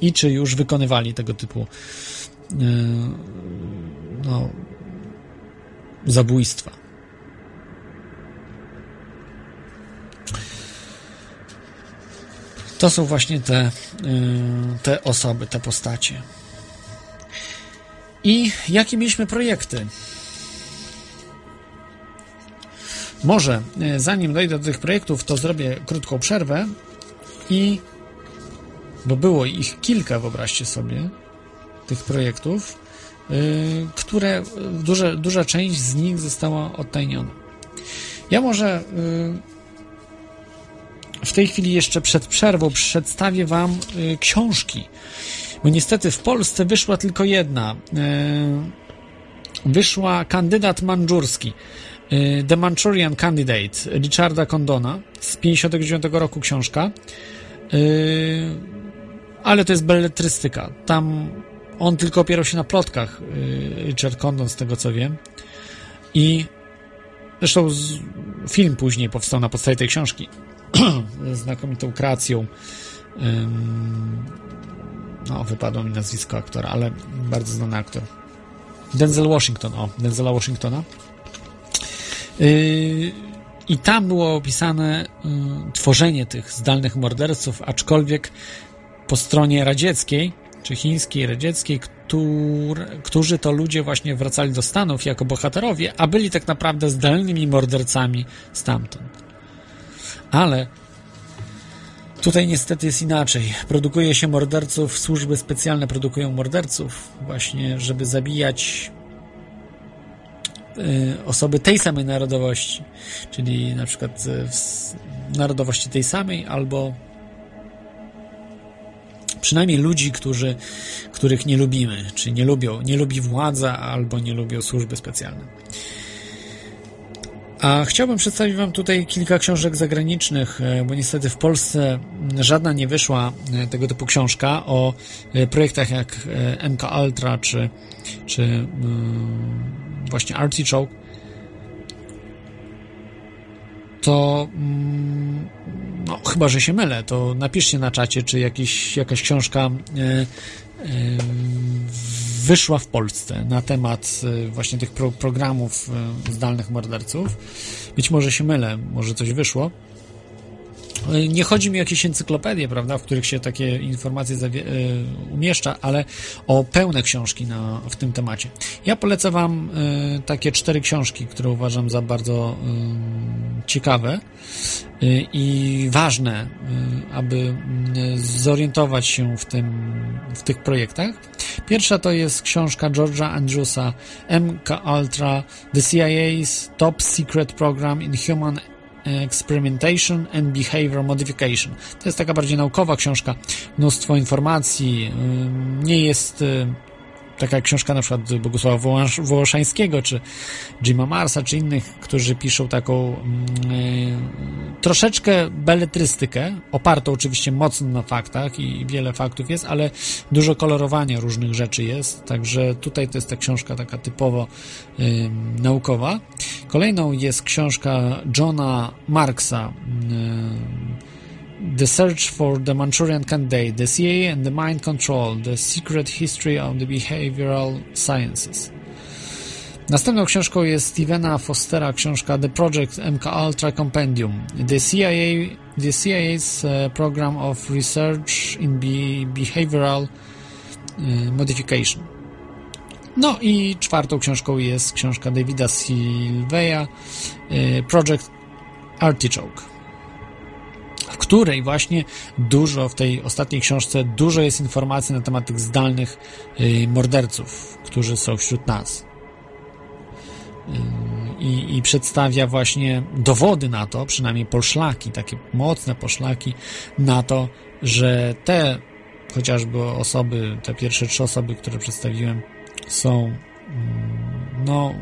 S1: i czy już wykonywali tego typu yy, no, zabójstwa. To są właśnie te, y, te osoby, te postacie. I jakie mieliśmy projekty? Może y, zanim dojdę do tych projektów, to zrobię krótką przerwę i bo było ich kilka, wyobraźcie sobie, tych projektów, yy, które, duża, duża część z nich została odtajniona. Ja może yy, w tej chwili jeszcze przed przerwą przedstawię Wam yy, książki, bo niestety w Polsce wyszła tylko jedna. Wyszła Kandydat Mandżurski. Yy, The Manchurian Candidate Richarda Condona z 59 roku książka. Yy, ale to jest beletrystyka. Tam on tylko opierał się na plotkach, yy, Richard Condon, z tego co wiem. I zresztą film później powstał na podstawie tej książki. znakomitą kreacją. No, wypadło mi nazwisko aktora, ale bardzo znany aktor. Denzel Washington, o, Denzela Washingtona. Yy, I tam było opisane y, tworzenie tych zdalnych morderców, aczkolwiek po stronie radzieckiej, czy chińskiej, radzieckiej, któr, którzy to ludzie właśnie wracali do Stanów jako bohaterowie, a byli tak naprawdę zdalnymi mordercami stamtąd. Ale tutaj niestety jest inaczej. Produkuje się morderców, służby specjalne produkują morderców, właśnie, żeby zabijać osoby tej samej narodowości, czyli na przykład y, narodowości tej samej, albo przynajmniej ludzi, którzy, których nie lubimy, czy nie lubią, nie lubi władza, albo nie lubią służby specjalne. A chciałbym przedstawić Wam tutaj kilka książek zagranicznych, e, bo niestety w Polsce żadna nie wyszła tego typu książka o projektach jak MK Ultra czy, czy właśnie Artichoke. To mm, no, chyba, że się mylę, to napiszcie na czacie, czy jakiś, jakaś książka wyszła w Polsce na temat właśnie tych pro programów zdalnych morderców. Być może się mylę, może coś wyszło. Nie chodzi mi o jakieś encyklopedie, prawda, w których się takie informacje umieszcza, ale o pełne książki na, w tym temacie. Ja polecę Wam y, takie cztery książki, które uważam za bardzo y, ciekawe i ważne, aby zorientować się w, tym, w tych projektach. Pierwsza to jest książka George'a Andrewsa MK Ultra The CIA's Top Secret Program in Human Experimentation and Behavior Modification. To jest taka bardziej naukowa książka, mnóstwo informacji, nie jest taka książka na przykład Bogusława Wołoszańskiego, czy Jima Marsa, czy innych, którzy piszą taką y, troszeczkę beletrystykę, opartą oczywiście mocno na faktach i wiele faktów jest, ale dużo kolorowania różnych rzeczy jest, także tutaj to jest ta książka taka typowo naukowa. Kolejną jest książka Johna Marksa The Search for the Manchurian Candidate, The CIA and the Mind Control, The Secret History of the Behavioral Sciences. Następną książką jest Stevena Fostera książka The Project MK Ultra Compendium, The CIA, the CIA's uh, Program of Research in Be Behavioral uh, Modification. No i czwartą książką jest książka Davida Silveya, uh, Project Artichoke w której właśnie dużo, w tej ostatniej książce, dużo jest informacji na temat tych zdalnych y, morderców, którzy są wśród nas. Y, I, I, przedstawia właśnie dowody na to, przynajmniej poszlaki, takie mocne poszlaki na to, że te chociażby osoby, te pierwsze trzy osoby, które przedstawiłem, są mm, no,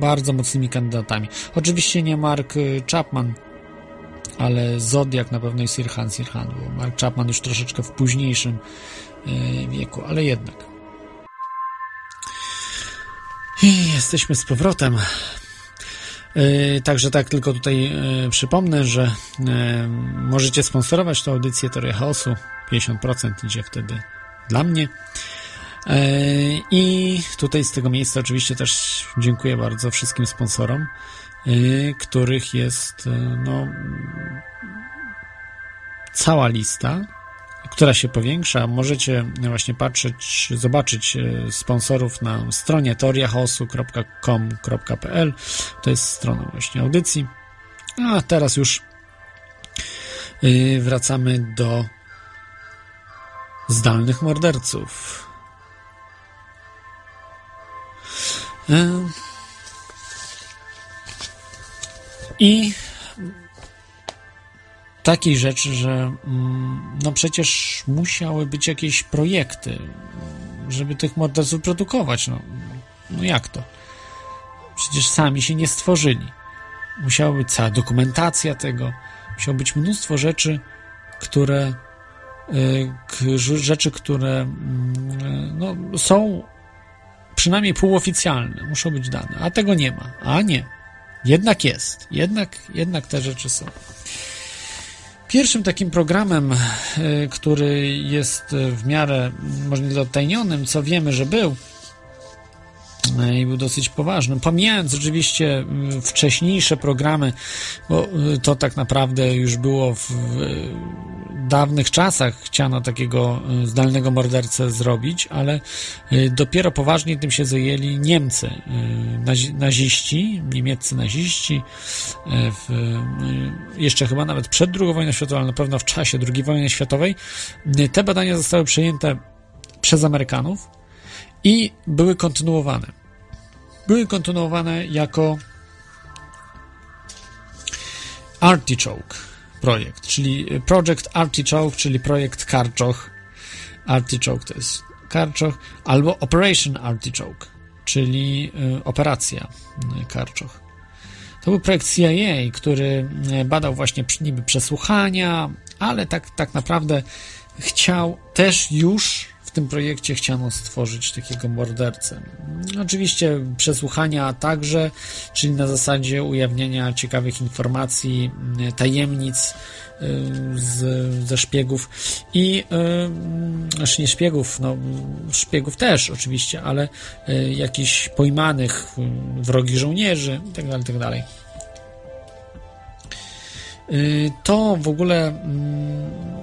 S1: bardzo mocnymi kandydatami. Oczywiście nie Mark Chapman, ale Zodiak na pewno jest Sirhan Sirhan, bo Mark Chapman już troszeczkę w późniejszym e, wieku, ale jednak. I jesteśmy z powrotem. E, także tak, tylko tutaj e, przypomnę, że możecie sponsorować tę audycję Teoria Chaosu. 50% idzie wtedy dla mnie. I tutaj z tego miejsca oczywiście też dziękuję bardzo wszystkim sponsorom. Y, których jest y, no, cała lista, która się powiększa. Możecie właśnie patrzeć, zobaczyć y, sponsorów na stronie teoriachaosu.com.pl. To jest strona właśnie audycji. A teraz już wracamy do zdalnych morderców. I takiej rzeczy, że mm, no przecież musiały być jakieś projekty, żeby tych morderców produkować. No, no jak to? Przecież sami się nie stworzyli. Musiała być cała dokumentacja tego, musiało być mnóstwo rzeczy, które y, rzeczy, które mm, no, są przynajmniej półoficjalne, muszą być dane, a tego nie ma. A nie. Jednak jest. Jednak, jednak te rzeczy są. Pierwszym takim programem, e, który jest w miarę może nie odtajnionym, co wiemy, że był e, i był dosyć poważny, pomijając oczywiście wcześniejsze programy, bo e, to tak naprawdę już było w dawnych czasach chciano takiego y, zdalnego mordercę zrobić, ale y, dopiero poważnie tym się zajęli Niemcy, y, naziści, niemieccy naziści, w, jeszcze chyba nawet przed II wojną światową, ale na pewno w czasie II wojny światowej. Te badania zostały przejęte przez Amerykanów i były kontynuowane. Były kontynuowane jako Artichoke projekt, czyli Project Artichoke, czyli projekt Karczoch. Artichoke to jest Karczoch, albo Operation Artichoke, czyli y, operacja y, Karczoch. To był projekt CIA, który y, badał właśnie niby przesłuchania, ale tak, tak naprawdę chciał też już tym projekcie chciano stworzyć takiego mordercę. Oczywiście przesłuchania także, czyli na zasadzie ujawniania ciekawych informacji, tajemnic y, z, ze szpiegów i znaczy nie szpiegów, no szpiegów też oczywiście, ale y, jakichś pojmanych wrogich żołnierzy itd., tak itd. Tak to w ogóle mm,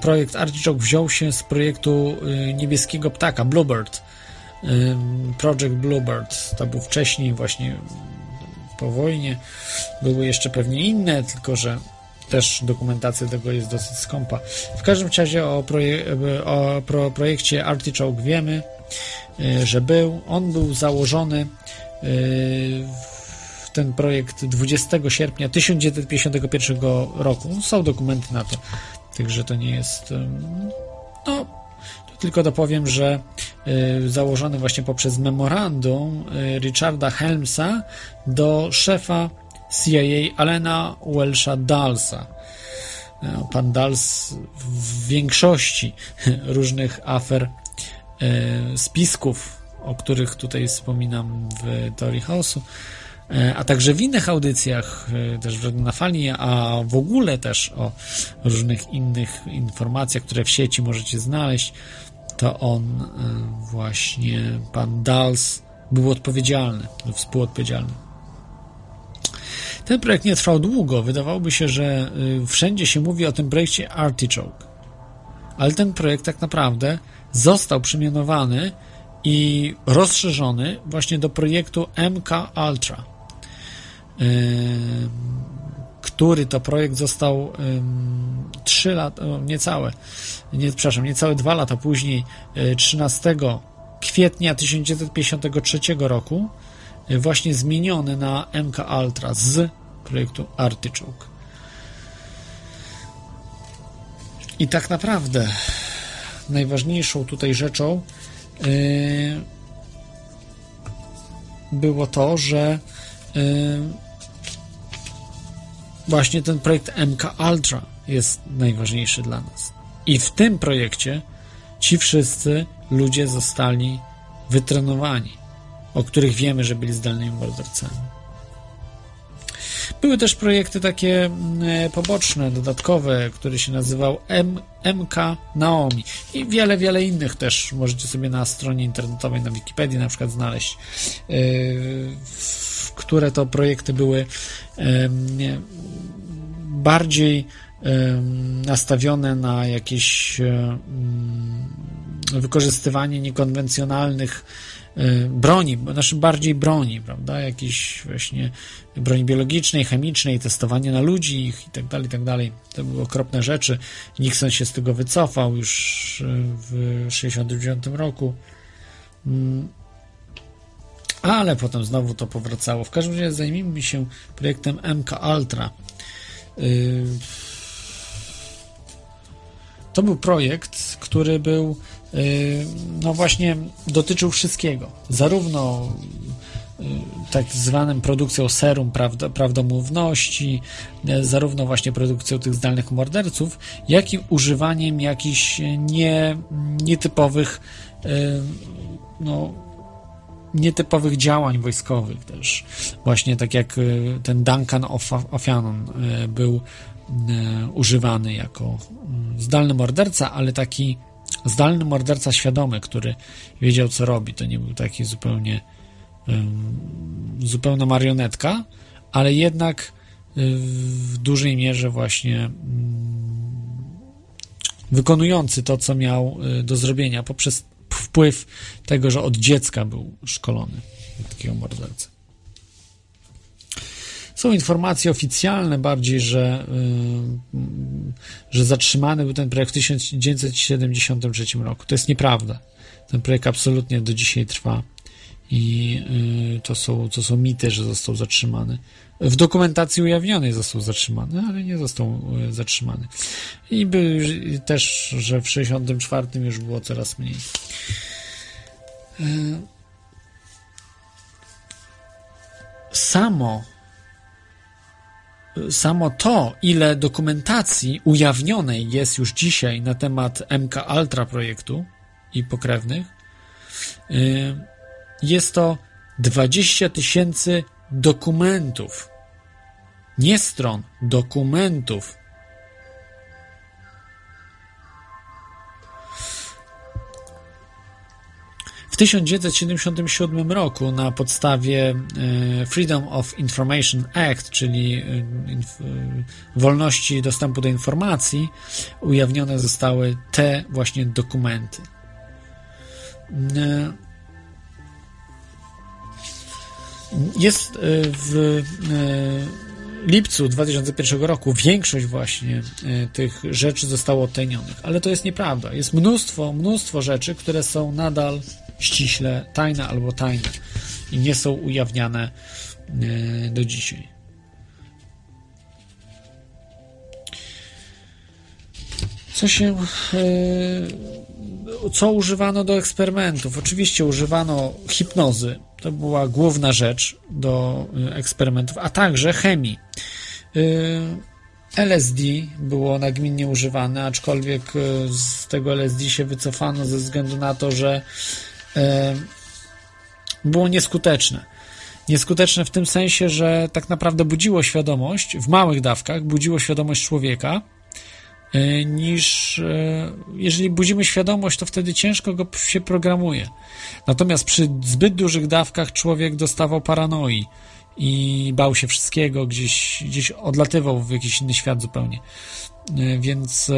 S1: projekt Artichoke wziął się z projektu y, niebieskiego ptaka Bluebird. Y, project Bluebird to był wcześniej właśnie po wojnie. Były jeszcze pewnie inne, tylko że też dokumentacja tego jest dosyć skąpa. W każdym razie o, proje o pro projekcie Artichoke wiemy, y, że był. On był założony w ten projekt 20 sierpnia 1951 roku. Są dokumenty na to. Także to nie jest. No, tylko dopowiem, że y, założony właśnie poprzez memorandum y, Richarda Helmsa do szefa CIA Alena Welsha Dalsa. E, pan Dals w większości różnych afer, y, spisków, o których tutaj wspominam w teorii chaosu, E, a także w innych audycjach, e, też w na fali, a w ogóle też o różnych innych informacjach, które w sieci możecie znaleźć, to on e, właśnie, pan Dals, był odpowiedzialny, współodpowiedzialny. Ten projekt nie trwał długo. Wydawałoby się, że wszędzie się mówi o tym projekcie Artichoke. Ale ten projekt tak naprawdę został przemianowany i rozszerzony właśnie do projektu MK Ultra który to projekt został trzy lata, niecałe, nie, przepraszam, niecałe dwa lata później, 13 e, kwietnia 1953 roku, e, właśnie zmieniony na MK Ultra z projektu Artichoke. I tak naprawdę najważniejszą tutaj rzeczą yy, było to, że właśnie ten projekt MK Ultra jest najważniejszy dla nas. I w tym projekcie ci wszyscy ludzie zostali wytrenowani, o których wiemy, że byli zdalnymi mordercami. Były też projekty takie mm, poboczne, dodatkowe, który się nazywał M MK Naomi i wiele, wiele innych też możecie sobie na stronie internetowej, na Wikipedii na przykład znaleźć, yy, które to projekty były bardziej nastawione na jakieś wykorzystywanie niekonwencjonalnych y, broni, znaczy bardziej broni, prawda, jakiejś właśnie broni biologicznej, chemicznej, testowanie na ludzi ich i tak dalej, tak dalej. To były okropne rzeczy. Nixon się z tego wycofał już y, w 1969 roku. Ale potem znowu to powracało. W każdym razie zajmijmy się projektem MK Ultra. Y, to był projekt, który był, y, no właśnie, dotyczył wszystkiego. Zarówno y, tak zwanym produkcją serum prawd prawdomówności, zarówno właśnie produkcją tych zdalnych morderców, jak i używaniem jakichś nie, nietypowych no, nietypowych działań wojskowych też. Właśnie tak jak ten Duncan O'Fannon był E, używany jako mm, zdalny morderca, ale taki zdalny morderca świadomy, który wiedział, co robi. To nie był taki zupełnie zupełna marionetka, ale jednak e, w dużej mierze właśnie mm, wykonujący to, co miał e, do zrobienia poprzez wpływ tego, że od dziecka był szkolony takiego mordercy. Są informacje oficjalne bardziej, że, y, że zatrzymany był ten projekt w 1973 roku. To jest nieprawda. Ten projekt absolutnie do dzisiaj trwa i y, to są, to są mity, że został zatrzymany. W dokumentacji ujawnionej został zatrzymany, ale nie został y, zatrzymany. I by też, że w 1964 już było coraz mniej. Samo samo to, ile dokumentacji ujawnionej jest już dzisiaj na temat MK Ultra projektu i pokrewnych, y, jest to 20 tysięcy dokumentów. Nie stron, dokumentów 1977 roku na podstawie e, Freedom of Information Act, czyli e, e, wolności dostępu do informacji, ujawnione zostały te właśnie dokumenty. Jest w lipcu 2001 roku większość właśnie tych rzeczy zostało odtajnionych, ale to jest nieprawda. Jest mnóstwo, mnóstwo rzeczy, które są nadal ściśle tajne albo tajne i nie są ujawniane e, do dzisiaj. Co się. Co używano do eksperymentów? Oczywiście używano hipnozy. To była główna rzecz do e, eksperymentów, a także chemii. LSD było nagminnie używane, aczkolwiek z tego LSD się wycofano ze względu na to, że było nieskuteczne. Nieskuteczne w tym sensie, że tak naprawdę budziło świadomość, w małych dawkach budziło świadomość człowieka, niż e, jeżeli budzimy świadomość, to wtedy ciężko go się programuje. Natomiast przy zbyt dużych dawkach człowiek dostawał paranoi i bał się wszystkiego, gdzieś, gdzieś odlatywał w jakiś inny świat zupełnie. Więc,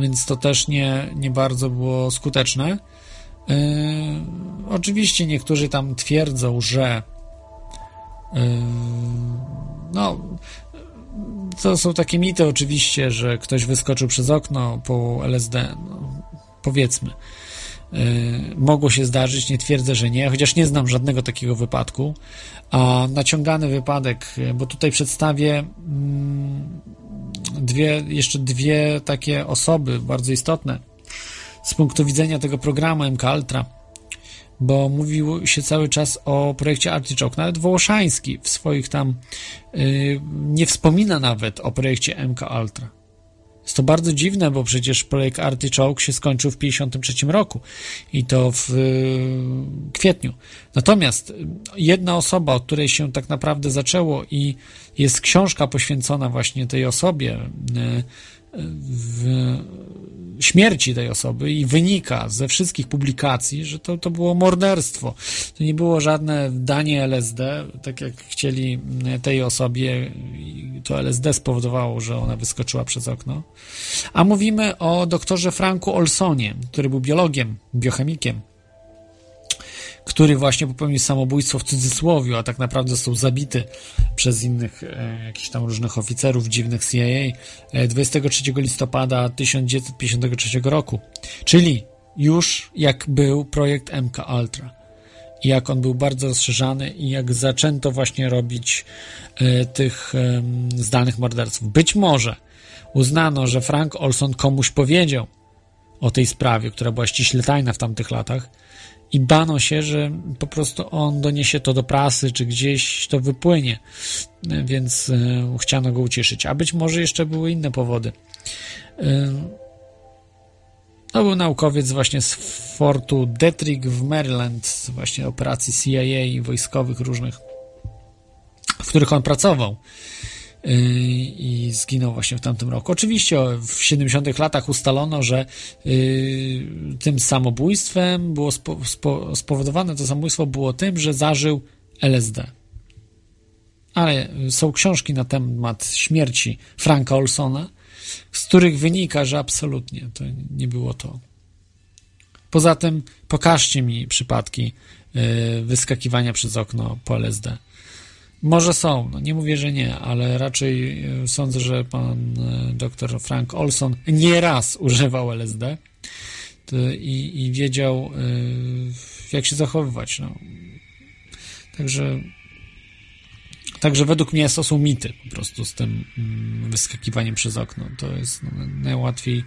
S1: więc to też nie, nie bardzo było skuteczne. Oczywiście niektórzy tam twierdzą, że no to są takie mity oczywiście, że ktoś wyskoczył przez okno po LSD, no, powiedzmy. Yy, mogło się zdarzyć, nie twierdzę, że nie, chociaż nie znam żadnego takiego wypadku. A naciągany wypadek, bo tutaj przedstawię mm, dwie, jeszcze dwie takie osoby bardzo istotne, z punktu widzenia tego programu MK Ultra, bo mówił się cały czas o projekcie Artichoke. Nawet Wołoszański w swoich tam yy, nie wspomina nawet o projekcie MK Ultra. Jest to bardzo dziwne, bo przecież projekt Artichoke się skończył w 1953 roku i to w yy, kwietniu. Natomiast jedna osoba, od której się tak naprawdę zaczęło i jest książka poświęcona właśnie tej osobie, yy, w śmierci tej osoby i wynika ze wszystkich publikacji, że to, to było morderstwo. To nie było żadne danie LSD, tak jak chcieli tej osobie, to LSD spowodowało, że ona wyskoczyła przez okno. A mówimy o doktorze Franku Olsonie, który był biologiem, biochemikiem, który właśnie popełnił samobójstwo w cudzysłowie, a tak naprawdę został zabity przez innych e, jakichś tam różnych oficerów dziwnych CIA e, 23 listopada 1953 roku. Czyli już jak był projekt MK Ultra i jak on był bardzo rozszerzany i jak zaczęto właśnie robić e, tych e, zdalnych morderców. Być może uznano, że Frank Olson komuś powiedział o tej sprawie, która była ściśle tajna w tamtych latach i bano się, że po prostu on doniesie to do prasy, czy gdzieś to wypłynie, więc e, chciano go ucieszyć. A być może jeszcze były inne powody. E, to był naukowiec właśnie z fortu Detrick w Maryland, właśnie operacji CIA i wojskowych różnych, w których on pracował i zginął właśnie w tamtym roku. Oczywiście w 70 latach ustalono, że yy, tym samobójstwem było spo, spo, spowodowane, to samobójstwo było tym, że zażył LSD. Ale są książki na temat śmierci Franka Olsona, z których wynika, że absolutnie to nie było to. Poza tym pokażcie mi przypadki yy, wyskakiwania przez okno po LSD. Może są, no nie mówię, że nie, ale raczej yy, sądzę, że pan yy, dr Frank Olson nieraz używał LSD i, i wiedział, jak się zachowywać. No. Także Także według mnie są mity po prostu z tym mm, wyskakiwaniem przez okno. To jest no, najłatwiej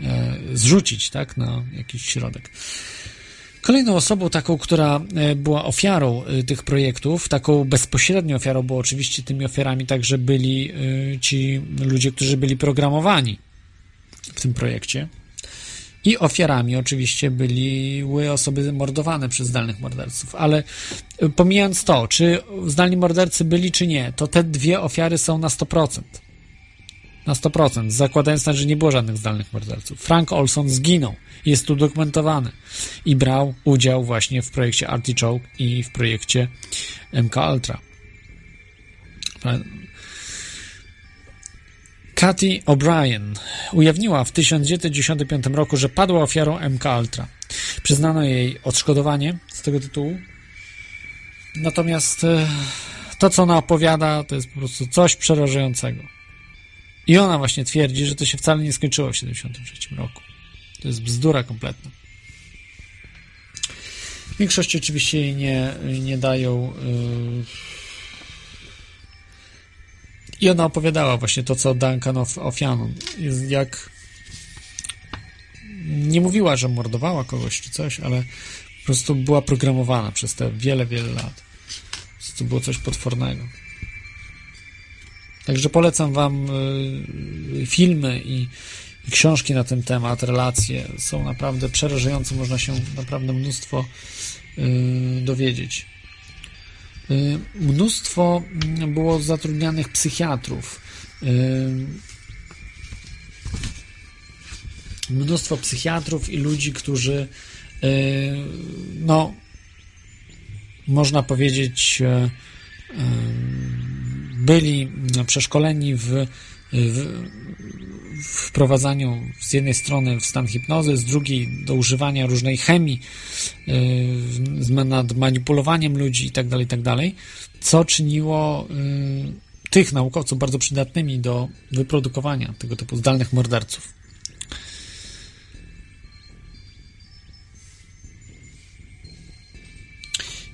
S1: e, zrzucić, tak, na jakiś środek. Kolejną osobą taką, która e, była ofiarą e, tych projektów, taką bezpośrednią ofiarą, bo oczywiście tymi ofiarami także byli ci ludzie, którzy byli programowani w tym projekcie. I ofiarami oczywiście były osoby mordowane przez zdalnych morderców, ale pomijając to, czy zdalni mordercy byli, czy nie, to te dwie ofiary są na 100%. Na 100%, zakładając, że nie było żadnych zdalnych morderców. Frank Olson zginął, jest tu dokumentowany i brał udział właśnie w projekcie Artichoke i w projekcie MK Ultra. Cathy O'Brien ujawniła w 1995 roku, że padła ofiarą MK Ultra. Przyznano jej odszkodowanie z tego tytułu. Natomiast e, to, co ona opowiada, to jest po prostu coś przerażającego. I ona właśnie twierdzi, że to się wcale nie skończyło w 1973 roku. To jest bzdura kompletna. W większości oczywiście jej nie, nie dają. Yy i ona opowiadała właśnie to, co Duncan of, Ofianon. Jak nie mówiła, że mordowała kogoś czy coś, ale po prostu była programowana przez te wiele, wiele lat. To było coś potwornego. Także polecam Wam y, filmy i, książki na ten temat, relacje. Są naprawdę przerażające, można się naprawdę mnóstwo y, dowiedzieć. Y, mnóstwo było zatrudnianych psychiatrów. Mnóstwo psychiatrów i ludzi, którzy no można powiedzieć byli przeszkoleni w, w wprowadzaniu z jednej strony w stan hipnozy, z drugiej do używania różnej chemii, yy, nad manipulowaniem ludzi itd., tak itd., tak co czyniło yy, tych naukowców bardzo przydatnymi do wyprodukowania tego typu zdalnych morderców.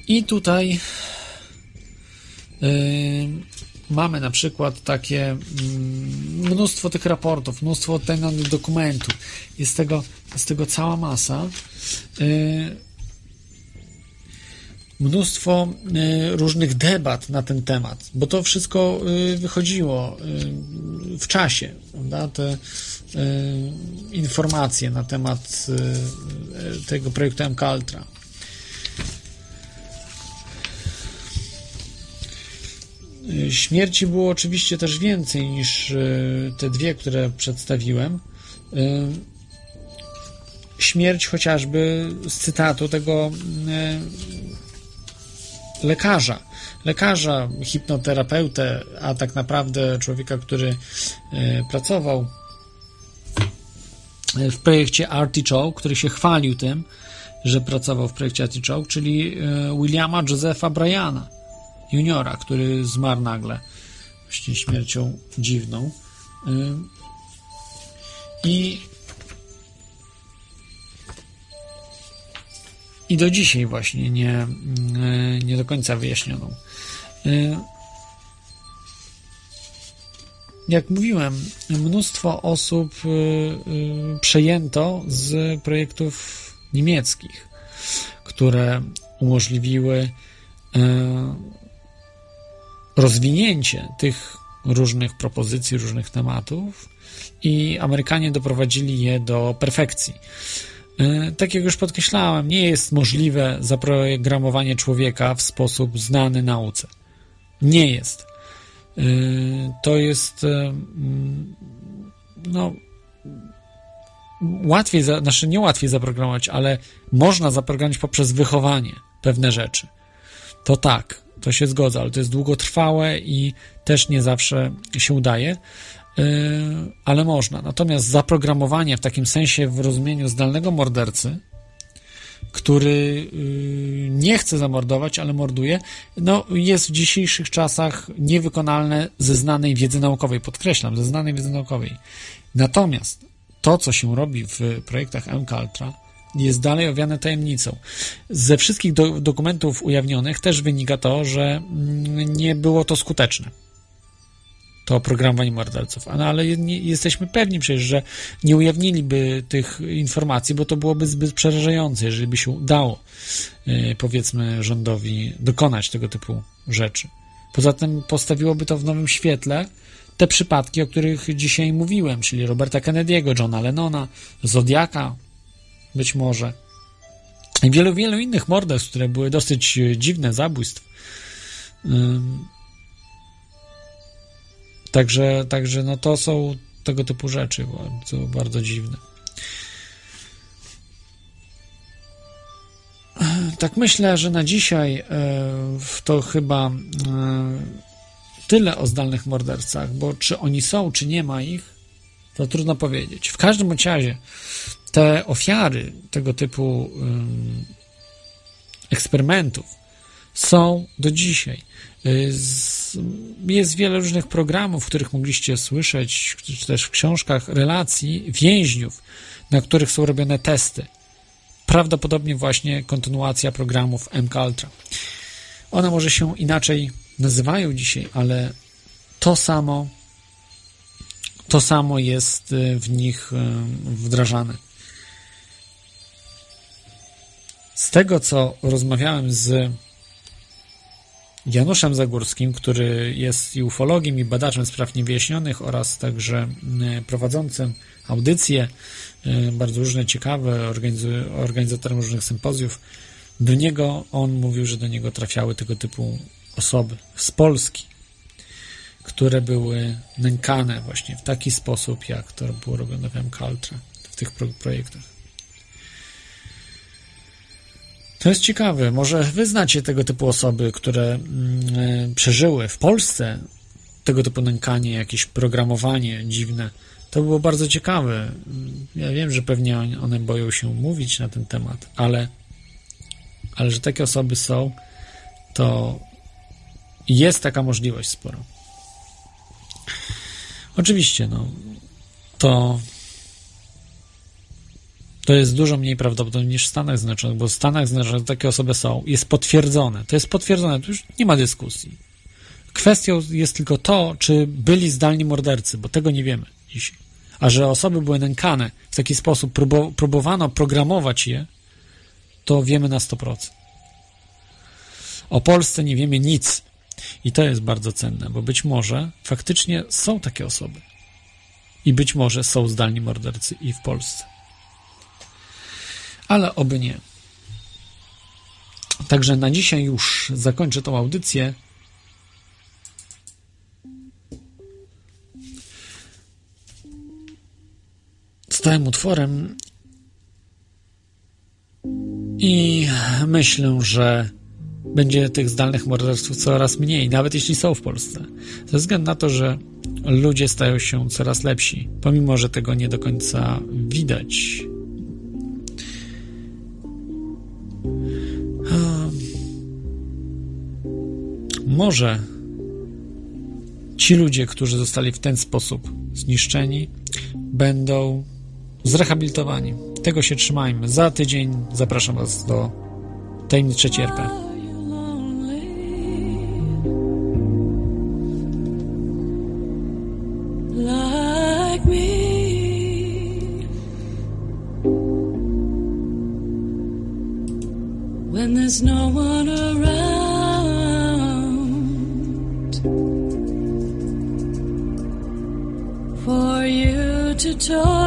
S1: I tutaj yy, mamy na przykład takie mm, mnóstwo tych raportów, mnóstwo tajnych dokumentów. Jest tego, jest tego cała masa. Y, mnóstwo y, różnych debat na ten temat, bo to wszystko y, wychodziło w czasie, prawda? Te informacje na temat tego projektu MK Ultra. Śmierci było oczywiście też więcej niż e, te dwie, które przedstawiłem. E, śmierć chociażby z cytatu tego lekarza. Lekarza, hipnoterapeutę, a tak naprawdę człowieka, który pracował w projekcie Artichoke, który się chwalił tym, że pracował w projekcie Artichoke, czyli Williama Josepha Bryana juniora, który zmarł nagle właśnie śmiercią dziwną. E, I i do dzisiaj właśnie nie, e, nie do końca wyjaśnioną. Jak mówiłem, mnóstwo osób przejęto z projektów niemieckich, które umożliwiły rozwinięcie tych różnych propozycji, różnych tematów i Amerykanie doprowadzili je do perfekcji. E, tak jak już podkreślałem, nie jest możliwe zaprogramowanie człowieka w sposób znany nauce. Nie jest. E, to jest no, łatwiej, znaczy nie łatwiej zaprogramować, ale można zaprogramować poprzez wychowanie pewne rzeczy. To tak, to się zgodza, ale to jest długotrwałe i też nie zawsze się udaje, yy, ale można. Natomiast zaprogramowanie w takim sensie w rozumieniu zdalnego mordercy, który yy, nie chce zamordować, ale morduje, no jest w dzisiejszych czasach niewykonalne ze znanej wiedzy naukowej. Podkreślam, ze znanej wiedzy naukowej. Natomiast to, co się robi w projektach MKUltra, jest dalej owiane tajemnicą. Ze wszystkich do, dokumentów ujawnionych też wynika to, że mm, nie było to skuteczne. To oprogramowanie morderców. No, ale nie, jesteśmy pewni przecież, że nie ujawniliby tych informacji, bo to byłoby zbyt przerażające, jeżeli by się udało, yy, powiedzmy, rządowi dokonać tego typu rzeczy. Poza tym postawiłoby to w nowym świetle te przypadki, o których dzisiaj mówiłem, czyli Roberta Kennedy'ego, Johna Lennona, Zodiaka, być może. I wielu, wielu innych morderstw, które były dosyć dziwne, zabójstw. Także, także no to są tego typu rzeczy bardzo, bardzo dziwne. Tak myślę, że na dzisiaj e, to chyba e, tyle o zdalnych mordercach, bo czy oni są, czy nie ma ich, to trudno powiedzieć. W każdym razie te ofiary tego typu eksperymentów są do dzisiaj. Y, jest wiele różnych programów, w których mogliście słyszeć, czy też w książkach relacji więźniów, na których są robione testy. Prawdopodobnie właśnie kontynuacja programów MKUltra. One może się inaczej nazywają dzisiaj, ale to samo to samo jest y, w nich wdrażane. Z tego, co rozmawiałem z Januszem Zagórskim, który jest i ufologiem, i badaczem spraw niewyjaśnionych oraz także y, prowadzącym audycje, bardzo różne, ciekawe, organizatorem różnych sympozjów, do niego on mówił, że do niego trafiały tego typu osoby z Polski, które były nękane właśnie w taki sposób, jak to było robione w MKUltra, w tych projektach. To jest ciekawe. Może wy znacie tego typu osoby, które mm, przeżyły w Polsce tego typu nękanie, jakieś programowanie dziwne. To było bardzo ciekawe. Ja wiem, że pewnie one boją się mówić na ten temat, ale, ale że takie osoby są, to jest taka możliwość sporo. Oczywiście, no, to to jest dużo mniej prawdopodobne niż w Stanach Zjednoczonych, bo w Stanach Zjednoczonych takie osoby są, jest potwierdzone. To jest potwierdzone, to już nie ma dyskusji. Kwestią jest tylko to, czy byli zdalni mordercy, bo tego nie wiemy dzisiaj. A że osoby były nękane w taki sposób, próbowano programować je, to wiemy na 100%. O Polsce nie wiemy nic. I to jest bardzo cenne, bo być może faktycznie są takie osoby. I być może są zdalni mordercy i w Polsce. Ale oby nie. Także na dzisiaj już zakończę tą audycję. Stałem utworem i myślę, że będzie tych zdalnych morderstw coraz mniej, nawet jeśli są w Polsce. Ze względu na to, że ludzie stają się coraz lepsi, pomimo że tego nie do końca widać. Może ci ludzie, którzy zostali w ten sposób zniszczeni, będą zrehabilitowani. Tego się trzymajmy. Za tydzień zapraszam Was do
S5: tajemniczej cierpy. When there's no one told